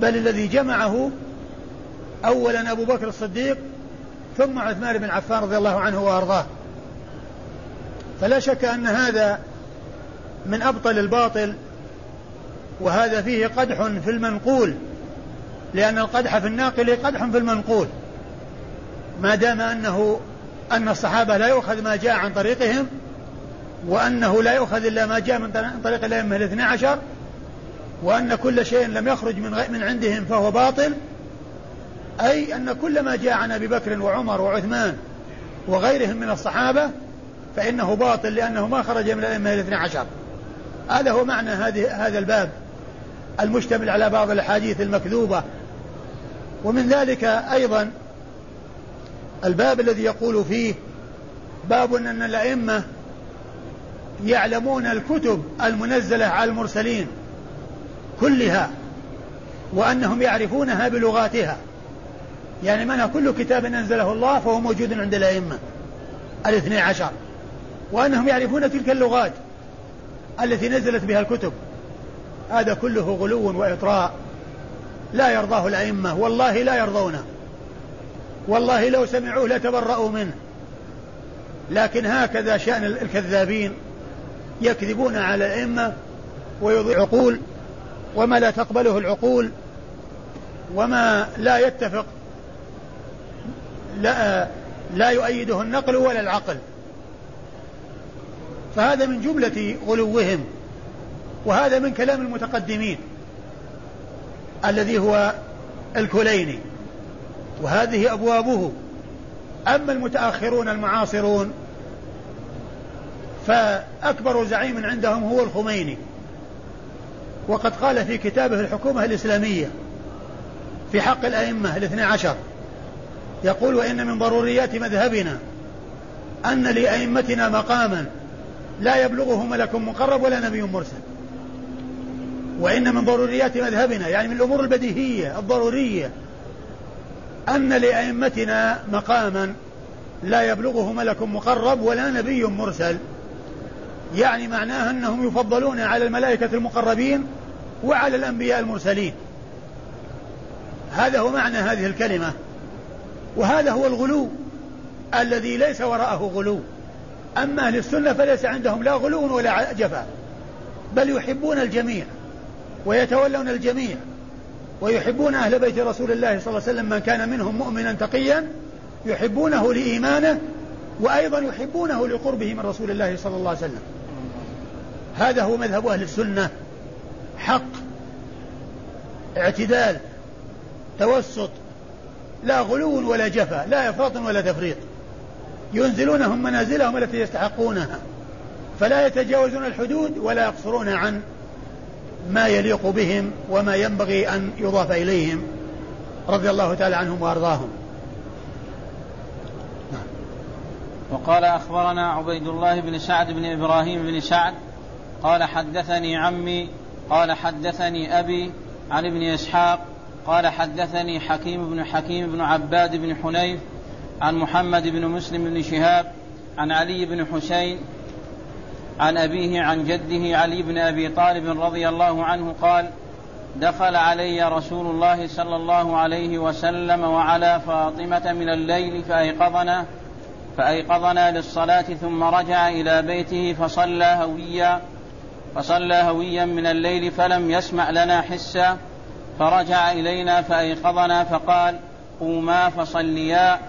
[SPEAKER 2] بل الذي جمعه أولا أبو بكر الصديق ثم عثمان بن عفان رضي الله عنه وأرضاه. فلا شك أن هذا من أبطل الباطل وهذا فيه قدح في المنقول لأن القدح في الناقل قدح في المنقول. ما دام أنه أن الصحابة لا يؤخذ ما جاء عن طريقهم وأنه لا يؤخذ إلا ما جاء من طريق الأئمة الاثنى عشر وأن كل شيء لم يخرج من من عندهم فهو باطل أي أن كل ما جاء عن أبي بكر وعمر وعثمان وغيرهم من الصحابة فإنه باطل لأنه ما خرج من الأئمة الاثنى عشر. هذا هو معنى هذه هذا الباب. المشتمل على بعض الأحاديث المكذوبة. ومن ذلك أيضا الباب الذي يقول فيه باب أن الأئمة يعلمون الكتب المنزلة على المرسلين كلها وأنهم يعرفونها بلغاتها. يعني منها كل كتاب أنزله الله فهو موجود عند الأئمة الاثني عشر. وأنهم يعرفون تلك اللغات التي نزلت بها الكتب. هذا كله غلو وإطراء. لا يرضاه الأئمة والله لا يرضونه. والله لو سمعوه لتبرأوا منه. لكن هكذا شأن الكذابين يكذبون على الأئمة ويضيع عقول وما لا تقبله العقول وما لا يتفق لا لا يؤيده النقل ولا العقل. فهذا من جملة غلوهم. وهذا من كلام المتقدمين الذي هو الكليني. وهذه أبوابه. أما المتأخرون المعاصرون فأكبر زعيم عندهم هو الخميني. وقد قال في كتابه الحكومة الإسلامية في حق الأئمة الاثنى عشر يقول وإن من ضروريات مذهبنا أن لأئمتنا مقاما لا يبلغه ملك مقرب ولا نبي مرسل. وإن من ضروريات مذهبنا يعني من الأمور البديهية الضرورية أن لأئمتنا مقاما لا يبلغه ملك مقرب ولا نبي مرسل. يعني معناه أنهم يفضلون على الملائكة المقربين وعلى الأنبياء المرسلين. هذا هو معنى هذه الكلمة. وهذا هو الغلو الذي ليس وراءه غلو. أما أهل السنة فليس عندهم لا غلو ولا جفاء بل يحبون الجميع. ويتولون الجميع ويحبون أهل بيت رسول الله صلى الله عليه وسلم من كان منهم مؤمنا تقيا يحبونه لإيمانه وأيضا يحبونه لقربه من رسول الله صلى الله عليه وسلم. هذا هو مذهب أهل السنة. حق اعتدال توسط لا غلو ولا جفا لا إفراط ولا تفريط. ينزلونهم منازلهم التي يستحقونها فلا يتجاوزون الحدود ولا يقصرون عن ما يليق بهم وما ينبغي أن يضاف إليهم رضي الله تعالى عنهم وأرضاهم.
[SPEAKER 1] وقال أخبرنا عبيد الله بن سعد بن إبراهيم بن سعد قال حدثني عمي قال حدثني أبي عن ابن إسحاق قال حدثني حكيم بن حكيم بن عباد بن حنيف عن محمد بن مسلم بن شهاب عن علي بن حسين عن أبيه عن جده علي بن أبي طالب رضي الله عنه قال دخل علي رسول الله صلى الله عليه وسلم وعلى فاطمة من الليل فأيقظنا فأيقظنا للصلاة ثم رجع إلى بيته فصلى هويا فصلى هويا من الليل فلم يسمع لنا حسا فرجع إلينا فأيقظنا فقال قوما فصليا.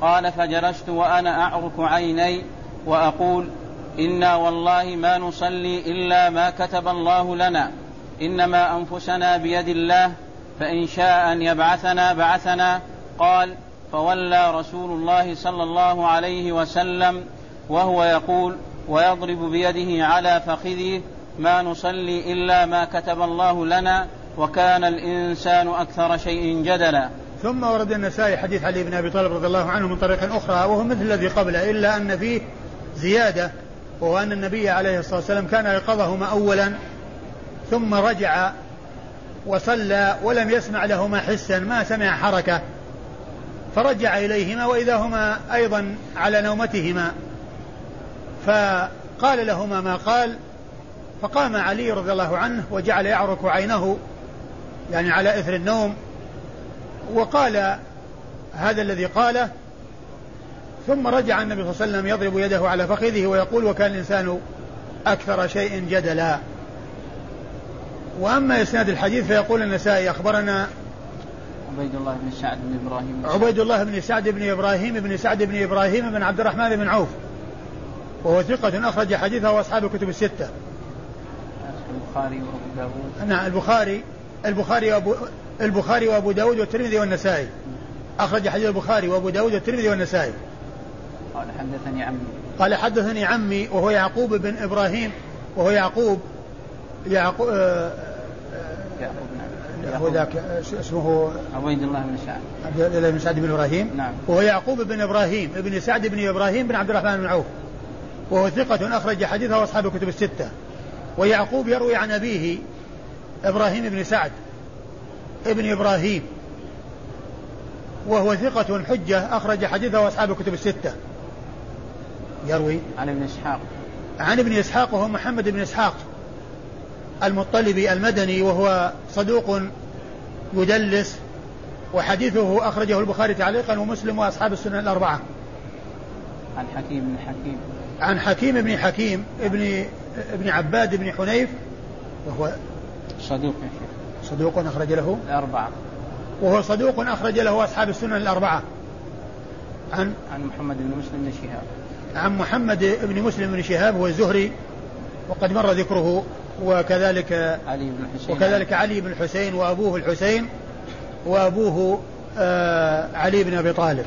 [SPEAKER 1] قال فجلست وأنا أعرف عيني وأقول إنا والله ما نصلي إلا ما كتب الله لنا. إنما أنفسنا بيد الله فإن شاء أن يبعثنا بعثنا. قال فولى رسول الله صلى الله عليه وسلم وهو يقول ويضرب بيده على فخذه ما نصلي إلا ما كتب الله لنا وكان الإنسان أكثر شيء جدلا.
[SPEAKER 2] ثم ورد النسائي حديث علي بن أبي طالب رضي الله عنه من طريق أخرى وهو مثل الذي قبله إلا أن فيه زيادة. وهو أن النبي عليه الصلاة والسلام كان أيقظهما أولا ثم رجع وصلى ولم يسمع لهما حسا ما سمع حركة. فرجع إليهما وإذا هما أيضا على نومتهما. فقال لهما ما قال فقام علي رضي الله عنه وجعل يعرك عينه يعني على إثر النوم وقال هذا الذي قاله ثم رجع النبي صلى الله عليه وسلم يضرب يده على فخذه ويقول وكان الإنسان أكثر شيء جدلا. وأما إسناد الحديث فيقول النسائي أخبرنا
[SPEAKER 1] عبيد الله بن سعد بن إبراهيم.
[SPEAKER 2] عبيد الله بن سعد بن إبراهيم بن سعد بن إبراهيم بن عبد الرحمن بن عوف. وهو ثقة أخرج حديثه وأصحاب الكتب الستة.
[SPEAKER 1] البخاري وأبو داود.
[SPEAKER 2] نعم البخاري البخاري وأبو البخاري وأبو داود والترمذي والنسائي. أخرج حديث البخاري وأبو داود والترمذي والنسائي.
[SPEAKER 1] قال حدثني عمي.
[SPEAKER 2] قال حدثني عمي وهو يعقوب بن إبراهيم وهو يعقوب يعقوب آه
[SPEAKER 1] يعقوب نعم
[SPEAKER 2] هو ذاك اسمه؟
[SPEAKER 1] عبيد الله بن سعد.
[SPEAKER 2] عبد الله بن سعد بن إبراهيم.
[SPEAKER 1] نعم.
[SPEAKER 2] وهو يعقوب بن إبراهيم بن سعد بن إبراهيم بن عبد الرحمن بن عوف. وهو ثقة أخرج حديثه أصحاب الكتب الستة. ويعقوب يروي عن أبيه إبراهيم بن سعد ابن إبراهيم. وهو ثقة حجة أخرج حديثه أصحاب الكتب الستة. يروي
[SPEAKER 1] عن ابن إسحاق.
[SPEAKER 2] عن ابن إسحاق وهو محمد بن إسحاق المطلبي المدني وهو صدوق يدلس وحديثه أخرجه البخاري تعليقا ومسلم وأصحاب السنن الأربعة.
[SPEAKER 1] عن حكيم بن حكيم.
[SPEAKER 2] عن حكيم بن حكيم ابن ابن عباد بن حنيف وهو
[SPEAKER 1] صدوق
[SPEAKER 2] صدوق أخرج له.
[SPEAKER 1] الأربعة.
[SPEAKER 2] وهو صدوق أخرج له أصحاب السنن الأربعة. عن
[SPEAKER 1] عن محمد بن مسلم بن شهاب.
[SPEAKER 2] عن محمد بن مسلم بن شهاب هو الزهري وقد مر ذكره وكذلك
[SPEAKER 1] علي بن حسين.
[SPEAKER 2] وكذلك علي بن الحسين وأبوه الحسين وأبوه آه علي بن أبي طالب.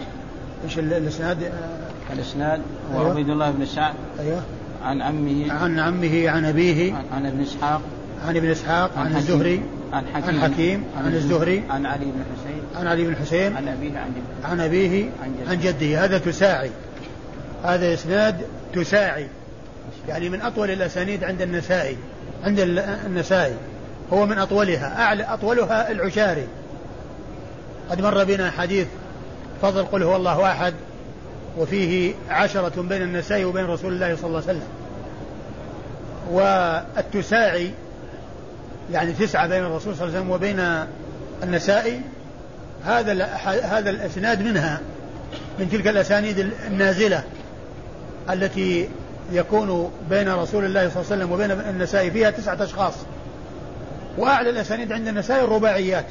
[SPEAKER 2] إيش ال- الإسناد؟ آه،
[SPEAKER 1] الإسناد هو
[SPEAKER 2] أيوه.
[SPEAKER 1] عبيد الله بن سعد.
[SPEAKER 2] أيوه.
[SPEAKER 1] عن عمه
[SPEAKER 2] عن عمه عن أبيه.
[SPEAKER 1] عن, عن ابن إسحاق.
[SPEAKER 2] عن ابن إسحاق عن
[SPEAKER 1] حكيم-
[SPEAKER 2] الزهري.
[SPEAKER 1] عن حكيم.
[SPEAKER 2] عن حكيم عن الزهري.
[SPEAKER 1] عن علي بن حسين.
[SPEAKER 2] عن علي بن الحسين
[SPEAKER 1] عن أبيه عن جده.
[SPEAKER 2] عن
[SPEAKER 1] عن جده.
[SPEAKER 2] عن جده. هذا تساعي. هذا إسناد تساعي. يعني من أطول الأسانيد عند النسائي. عند ال- النسائي. هو من أطولها. أعلى أطولها العشاري. قد مر بنا حديث فضل قل هو الله أحد وفيه عشرة بين النسائي وبين رسول الله صلى الله عليه وسلم. والتساعي يعني تسعة بين الرسول صلى الله عليه وسلم وبين النسائي. هذا هذا الإسناد منها من تلك الأسانيد النازلة. التي يكون بين رسول الله صلى الله عليه وسلم وبين النسائي فيها تسعة أشخاص. وأعلى الأسانيد عند النسائي الرباعيات.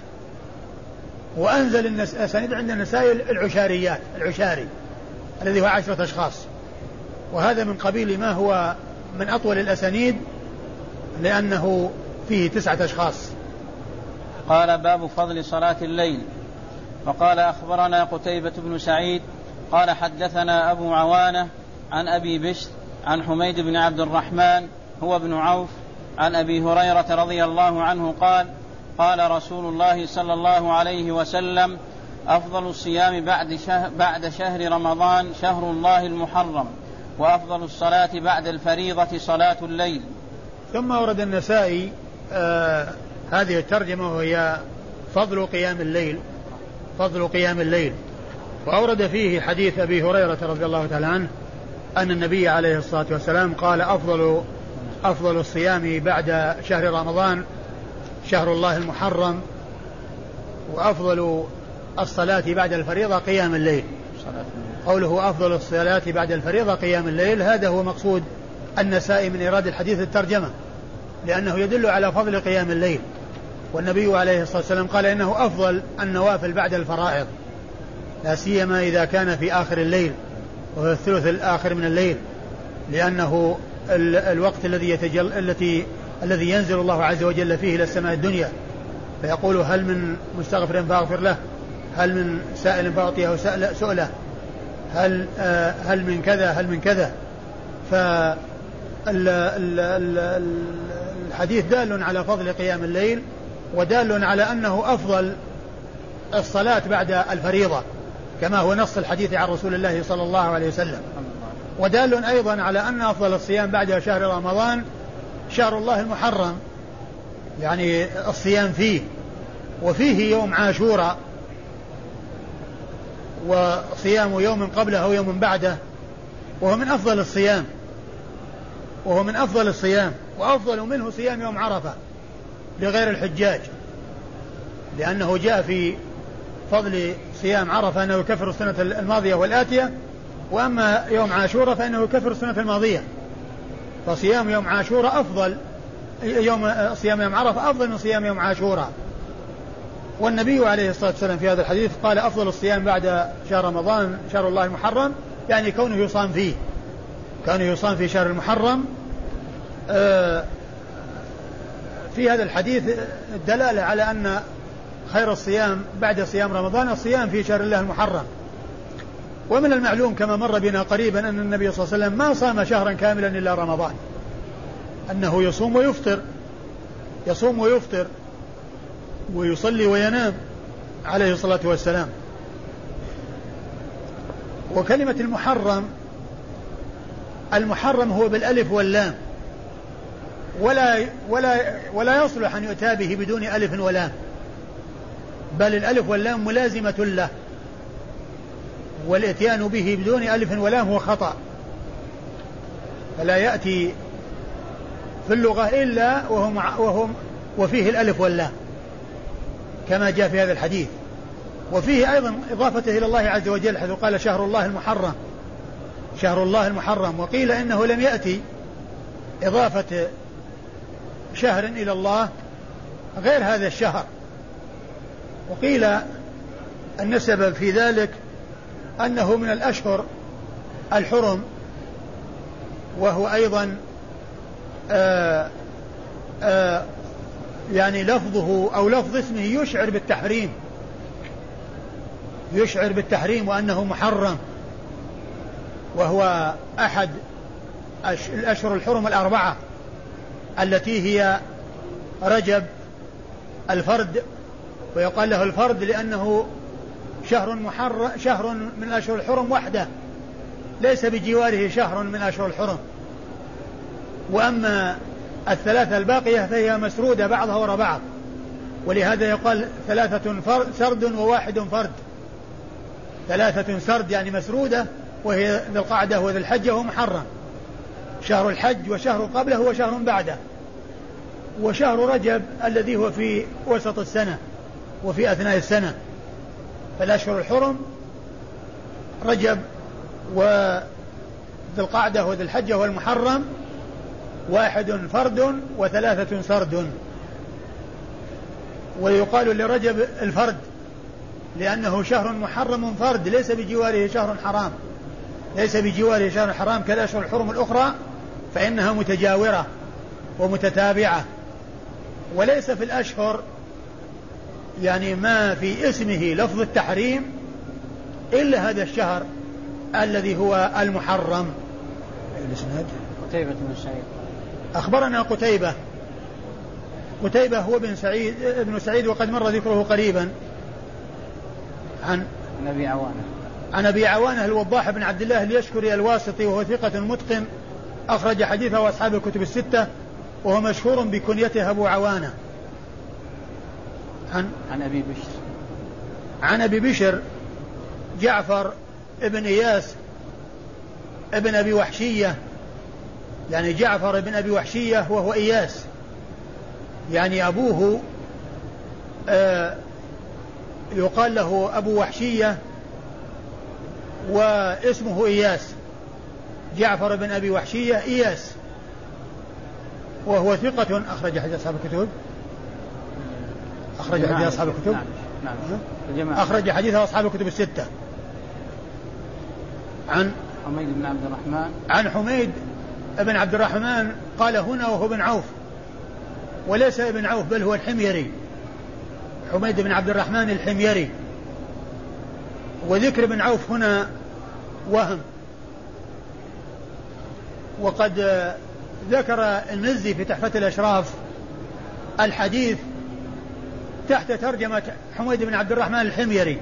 [SPEAKER 2] وأنزل الأسانيد عند النسائي العشاريات العشاري الذي هو عشرة أشخاص. وهذا من قبيل ما هو من أطول الأسانيد لأنه فيه تسعة أشخاص.
[SPEAKER 1] قال باب فضل صلاة الليل. فقال أخبرنا قتيبة بن سعيد قال حدثنا أبو عوانة عن أبي بشر عن حميد بن عبد الرحمن هو ابن عوف عن أبي هريرة رضي الله عنه قال قال رسول الله صلى الله عليه وسلم أفضل الصيام بعد شهر, بعد شهر رمضان شهر الله المحرم وأفضل الصلاة بعد الفريضة صلاة الليل.
[SPEAKER 2] ثم ورد النسائي آه هذه الترجمة وهي فضل قيام الليل فضل قيام الليل. وأورد فيه حديث أبي هريرة رضي الله تعالى عنه أن النبي عليه الصلاة والسلام قال أفضل أفضل الصيام بعد شهر رمضان شهر الله المحرم وأفضل الصلاة بعد الفريضة قيام الليل. قوله أفضل الصلاة بعد الفريضة قيام الليل هذا هو مقصود النسائي من إيراد الحديث الترجمة لأنه يدل على فضل قيام الليل. والنبي عليه الصلاة والسلام قال إنه أفضل النوافل بعد الفرائض لا سيما إذا كان في آخر الليل. وهو الثلث الآخر من الليل لأنه ال- الوقت الذي يتجل التي الذي ينزل الله عز وجل فيه إلى السماء الدنيا. فيقول هل من مستغفر فاغفر له؟ هل من سائل فأعطيه سؤله؟ هل آه، هل من كذا؟ هل من كذا؟ ف ال- ال- ال- الحديث دال على فضل قيام الليل ودال على أنه أفضل الصلاة بعد الفريضة. كما هو نص الحديث عن رسول الله صلى الله عليه وسلم. ودال أيضا على أن أفضل الصيام بعد شهر رمضان شهر الله المحرم يعني الصيام فيه وفيه يوم عاشوراء وصيام يوم قبله أو يوم بعده وهو من أفضل الصيام وهو من أفضل الصيام وأفضل منه صيام يوم عرفة لغير الحجاج لأنه جاء في فضل صيام عرفة أنه يكفر السنة الماضية والآتية وأما يوم عاشوراء فإنه يكفر السنة الماضية. فصيام يوم عاشوراء أفضل يوم صيام يوم عرفة أفضل من صيام يوم عاشوراء والنبي عليه الصلاة والسلام في هذا الحديث قال أفضل الصيام بعد شهر رمضان شهر الله المحرم يعني كونه يصام فيه. كونه يصام في شهر المحرم آه، في هذا الحديث الدلالة على أن خير الصيام بعد صيام رمضان الصيام في شهر الله المحرم. ومن المعلوم كما مر بنا قريبا أن النبي صلى الله عليه وسلم ما صام شهرا كاملا إلا رمضان. أنه يصوم ويفطر يصوم ويفطر ويصلي وينام عليه الصلاة والسلام. وكلمة المحرم المحرم هو بالألف واللام. ولا ولا ولا يصلح أن يؤتى به بدون ألف ولام. بل الألف واللام ملازمة له والإتيان به بدون ألف ولام هو خطأ. فلا يأتي في اللغة إلا وهم وهم وفيه الألف واللام كما جاء في هذا الحديث. وفيه أيضا إضافته إلى الله عز وجل حيث قال شهر الله المحرم. شهر الله المحرم وقيل إنه لم يأتي إضافة شهر إلى الله غير هذا الشهر. وقيل أن السبب في ذلك أنه من الأشهر الحرم وهو أيضا آآ آآ يعني لفظه أو لفظ اسمه يشعر بالتحريم يشعر بالتحريم وأنه محرم وهو أحد الأشهر الحرم الأربعة التي هي رجب الفرد ويقال له الفرد لأنه شهر محرم شهر من أشهر الحرم وحده. ليس بجواره شهر من أشهر الحرم. وأما الثلاثة الباقية فهي مسرودة بعضها وراء بعض. ولهذا يقال ثلاثة فرد سرد وواحد فرد. ثلاثة سرد يعني مسرودة وهي ذي القعدة وذي الحجة وهو محرم. شهر الحج وشهر قبله وشهر بعده. وشهر رجب الذي هو في وسط السنة. وفي أثناء السنة فالأشهر الحرم رجب وذي القعدة وذي الحجة والمحرم واحد فرد وثلاثة سرد. ويقال لرجب الفرد لأنه شهر محرم فرد ليس بجواره شهر حرام. ليس بجواره شهر حرام كالأشهر الحرم الأخرى فإنها متجاورة ومتتابعة. وليس في الأشهر يعني ما في اسمه لفظ التحريم إلا هذا الشهر الذي هو المحرم.
[SPEAKER 1] الإسناد؟ قتيبة بن سعيد.
[SPEAKER 2] أخبرنا قتيبة. قتيبة هو بن سعيد ابن سعيد وقد مر ذكره قريبا. عن
[SPEAKER 1] عن أبي عوانة.
[SPEAKER 2] عن أبي عوانة الوضاح بن عبد الله اليشكري الواسطي وهو ثقة متقن أخرج حديثه أصحاب الكتب الستة وهو مشهور بكنيته أبو عوانة.
[SPEAKER 1] عن عن أبي بشر.
[SPEAKER 2] عن أبي بشر جعفر ابن إياس ابن أبي وحشية يعني جعفر بن أبي وحشية وهو إياس. يعني أبوه آه يقال له أبو وحشية واسمه إياس. جعفر بن أبي وحشية إياس وهو ثقة أخرج حديث أصحاب الكتب. أخرج حديث أصحاب الكتب؟ نعم. نعم. أخرج حديث أصحاب الكتب الستة. عن
[SPEAKER 1] حميد بن عبد الرحمن.
[SPEAKER 2] عن حميد بن عبد الرحمن قال هنا وهو ابن عوف. وليس ابن عوف بل هو الحميري. حميد بن عبد الرحمن الحميري. وذكر ابن عوف هنا وهم. وقد ذكر المزي في تحفة الأشراف الحديث تحت ترجمة حميد بن عبد الرحمن الحميري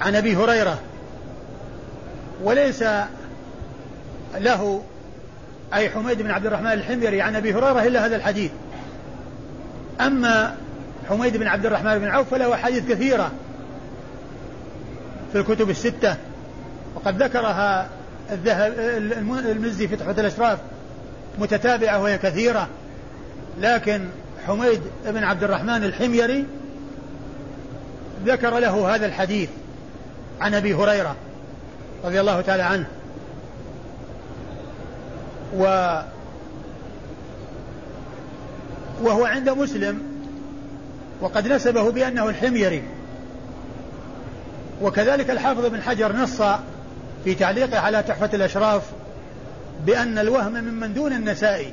[SPEAKER 2] عن أبي هريرة وليس له أي حميد بن عبد الرحمن الحميري عن أبي هريرة إلا هذا الحديث. أما حميد بن عبد الرحمن بن عوف فله أحاديث كثيرة في الكتب الستة وقد ذكرها الذهب المزي في تحفة الأشراف متتابعة وهي كثيرة لكن حميد بن عبد الرحمن الحميري ذكر له هذا الحديث عن أبي هريرة رضي الله تعالى عنه. و وهو عند مسلم وقد نسبه بأنه الحميري. وكذلك الحافظ بن حجر نص في تعليقه على تحفة الأشراف بأن الوهم ممن دون النسائي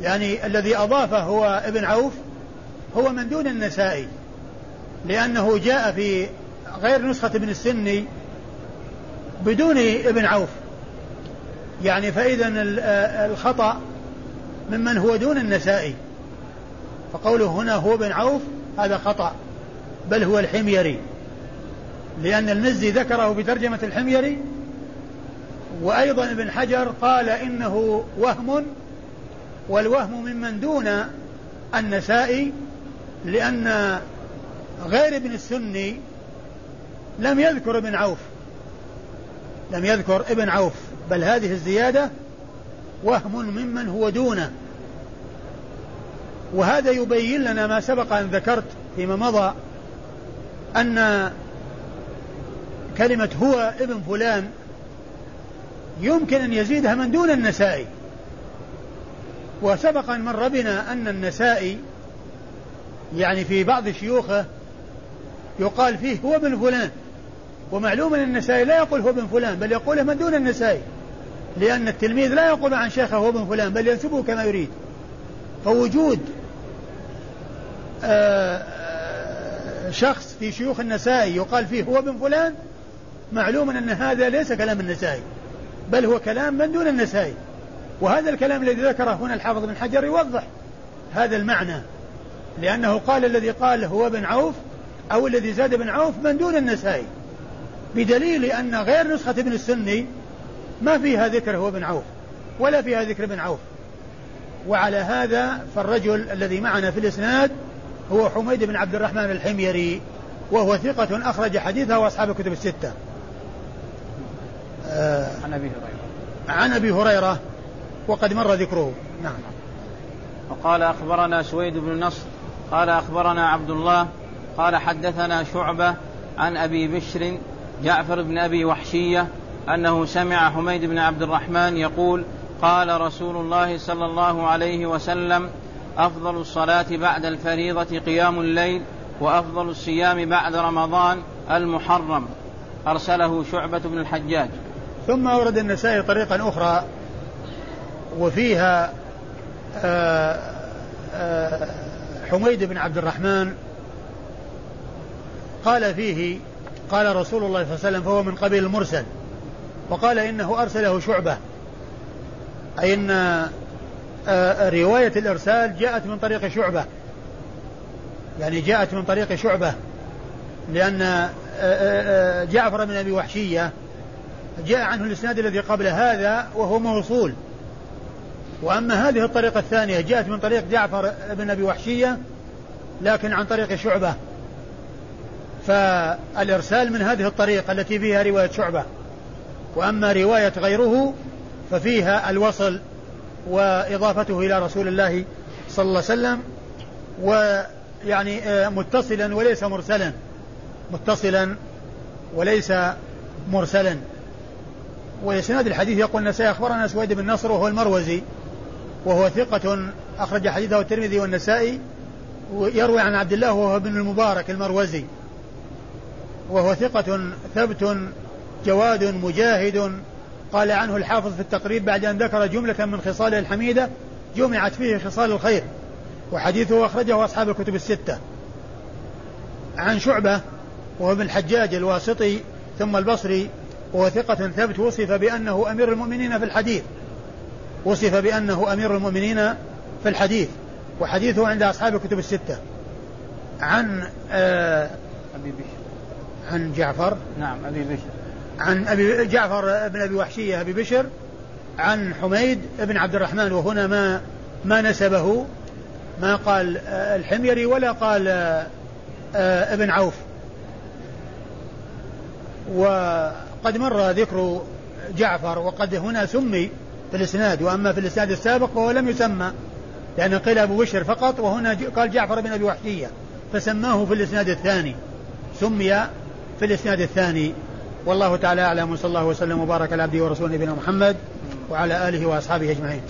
[SPEAKER 2] يعني الذي أضافه هو ابن عوف هو من دون النسائي لأنه جاء في غير نسخة ابن السني بدون ابن عوف. يعني فإذا الخطأ ممن هو دون النسائي. فقوله هنا هو ابن عوف هذا خطأ بل هو الحميري. لأن المزي ذكره بترجمة الحميري وأيضا ابن حجر قال إنه وهم والوهم ممن دون النسائي لأن غير ابن السني لم يذكر ابن عوف لم يذكر ابن عوف بل هذه الزيادة وهم ممن هو دونه. وهذا يبين لنا ما سبق أن ذكرت فيما مضى أن كلمة هو ابن فلان يمكن أن يزيدها من دون النسائي. وسبق أن مر بنا أن النسائي يعني في بعض شيوخه يقال فيه هو ابن فلان. ومعلوم أن النسائي لا يقول هو ابن فلان بل يقوله من دون النسائي. لأن التلميذ لا يقول عن شيخه هو ابن فلان بل ينسبه كما يريد. فوجود آه، آه، شخص في شيوخ النسائي يقال فيه هو ابن فلان معلوم أن هذا ليس كلام النسائي بل هو كلام من دون النسائي. وهذا الكلام الذي ذكره هنا الحافظ بن حجر يوضح هذا المعنى لأنه قال الذي قال هو ابن عوف أو الذي زاد بن عوف من دون النسائي بدليل أن غير نسخة ابن السني ما فيها ذكر هو ابن عوف ولا فيها ذكر ابن عوف. وعلى هذا فالرجل الذي معنا في الإسناد هو حميد بن عبد الرحمن الحميري وهو ثقة أخرج حديثه وأصحاب الكتب الستة.
[SPEAKER 1] آه عن أبي هريرة.
[SPEAKER 2] عن أبي هريرة. وقد مر ذكره. نعم.
[SPEAKER 1] وقال أخبرنا سويد بن نصر قال أخبرنا عبد الله قال حدثنا شعبة عن أبي بشر جعفر بن أبي وحشية أنه سمع حميد بن عبد الرحمن يقول قال رسول الله صلى الله عليه وسلم أفضل الصلاة بعد الفريضة قيام الليل وأفضل الصيام بعد رمضان المحرم. أرسله شعبة بن الحجاج.
[SPEAKER 2] ثم أورد النسائي طريقا أخرى. وفيها آآ آآ حميد بن عبد الرحمن. قال فيه قال رسول الله صلى الله عليه وسلم فهو من قبيل المرسل. وقال إنه أرسله شعبة. أي أن آه، رواية الإرسال جاءت من طريق شعبة. يعني جاءت من طريق شعبة. لأن آه، آه، جعفر بن أبي وحشية جاء عنه الإسناد الذي قبل هذا وهو موصول. وأما هذه الطريقة الثانية جاءت من طريق جعفر بن أبي وحشية لكن عن طريق شعبة. فالإرسال من هذه الطريقة التي فيها رواية شعبة. وأما رواية غيره ففيها الوصل وإضافته إلى رسول الله صلى الله عليه وسلم ويعني آه، متصلا وليس مرسلا. متصلا وليس مرسلا. وإسناد الحديث يقول النسائي أخبرنا سويد بن نصر وهو المروزي. وهو ثقة أخرج حديثه الترمذي والنسائي ويروي عن عبد الله وهو ابن المبارك المروزي. وهو ثقة ثبت جواد مجاهد قال عنه الحافظ في التقريب بعد أن ذكر جملة من خصاله الحميدة جمعت فيه خصال الخير. وحديثه أخرجه أصحاب الكتب الستة. عن شعبة وهو ابن الحجاج الواسطي ثم البصري وهو ثقة ثبت وصف بأنه أمير المؤمنين في الحديث. وصف بأنه أمير المؤمنين في الحديث وحديثه عند أصحاب الكتب الستة. عن آه
[SPEAKER 1] أبي بشر.
[SPEAKER 2] عن جعفر.
[SPEAKER 1] نعم أبي بشر.
[SPEAKER 2] عن أبي جعفر بن أبي وحشية أبي بشر. عن حميد بن عبد الرحمن وهنا ما ما نسبه ما قال الحميري ولا قال ابن عوف. وقد مر ذكر جعفر وقد هنا سمي في الإسناد وأما في الإسناد السابق فهو لم يسمى لأن قيل أبو بشر فقط وهنا قال جعفر بن أبي وحشية فسماه في الإسناد الثاني سمي في الإسناد الثاني. والله تعالى أعلم وصلى الله وسلم وبارك على عبده ورسوله نبينا محمد وعلى آله وأصحابه أجمعين.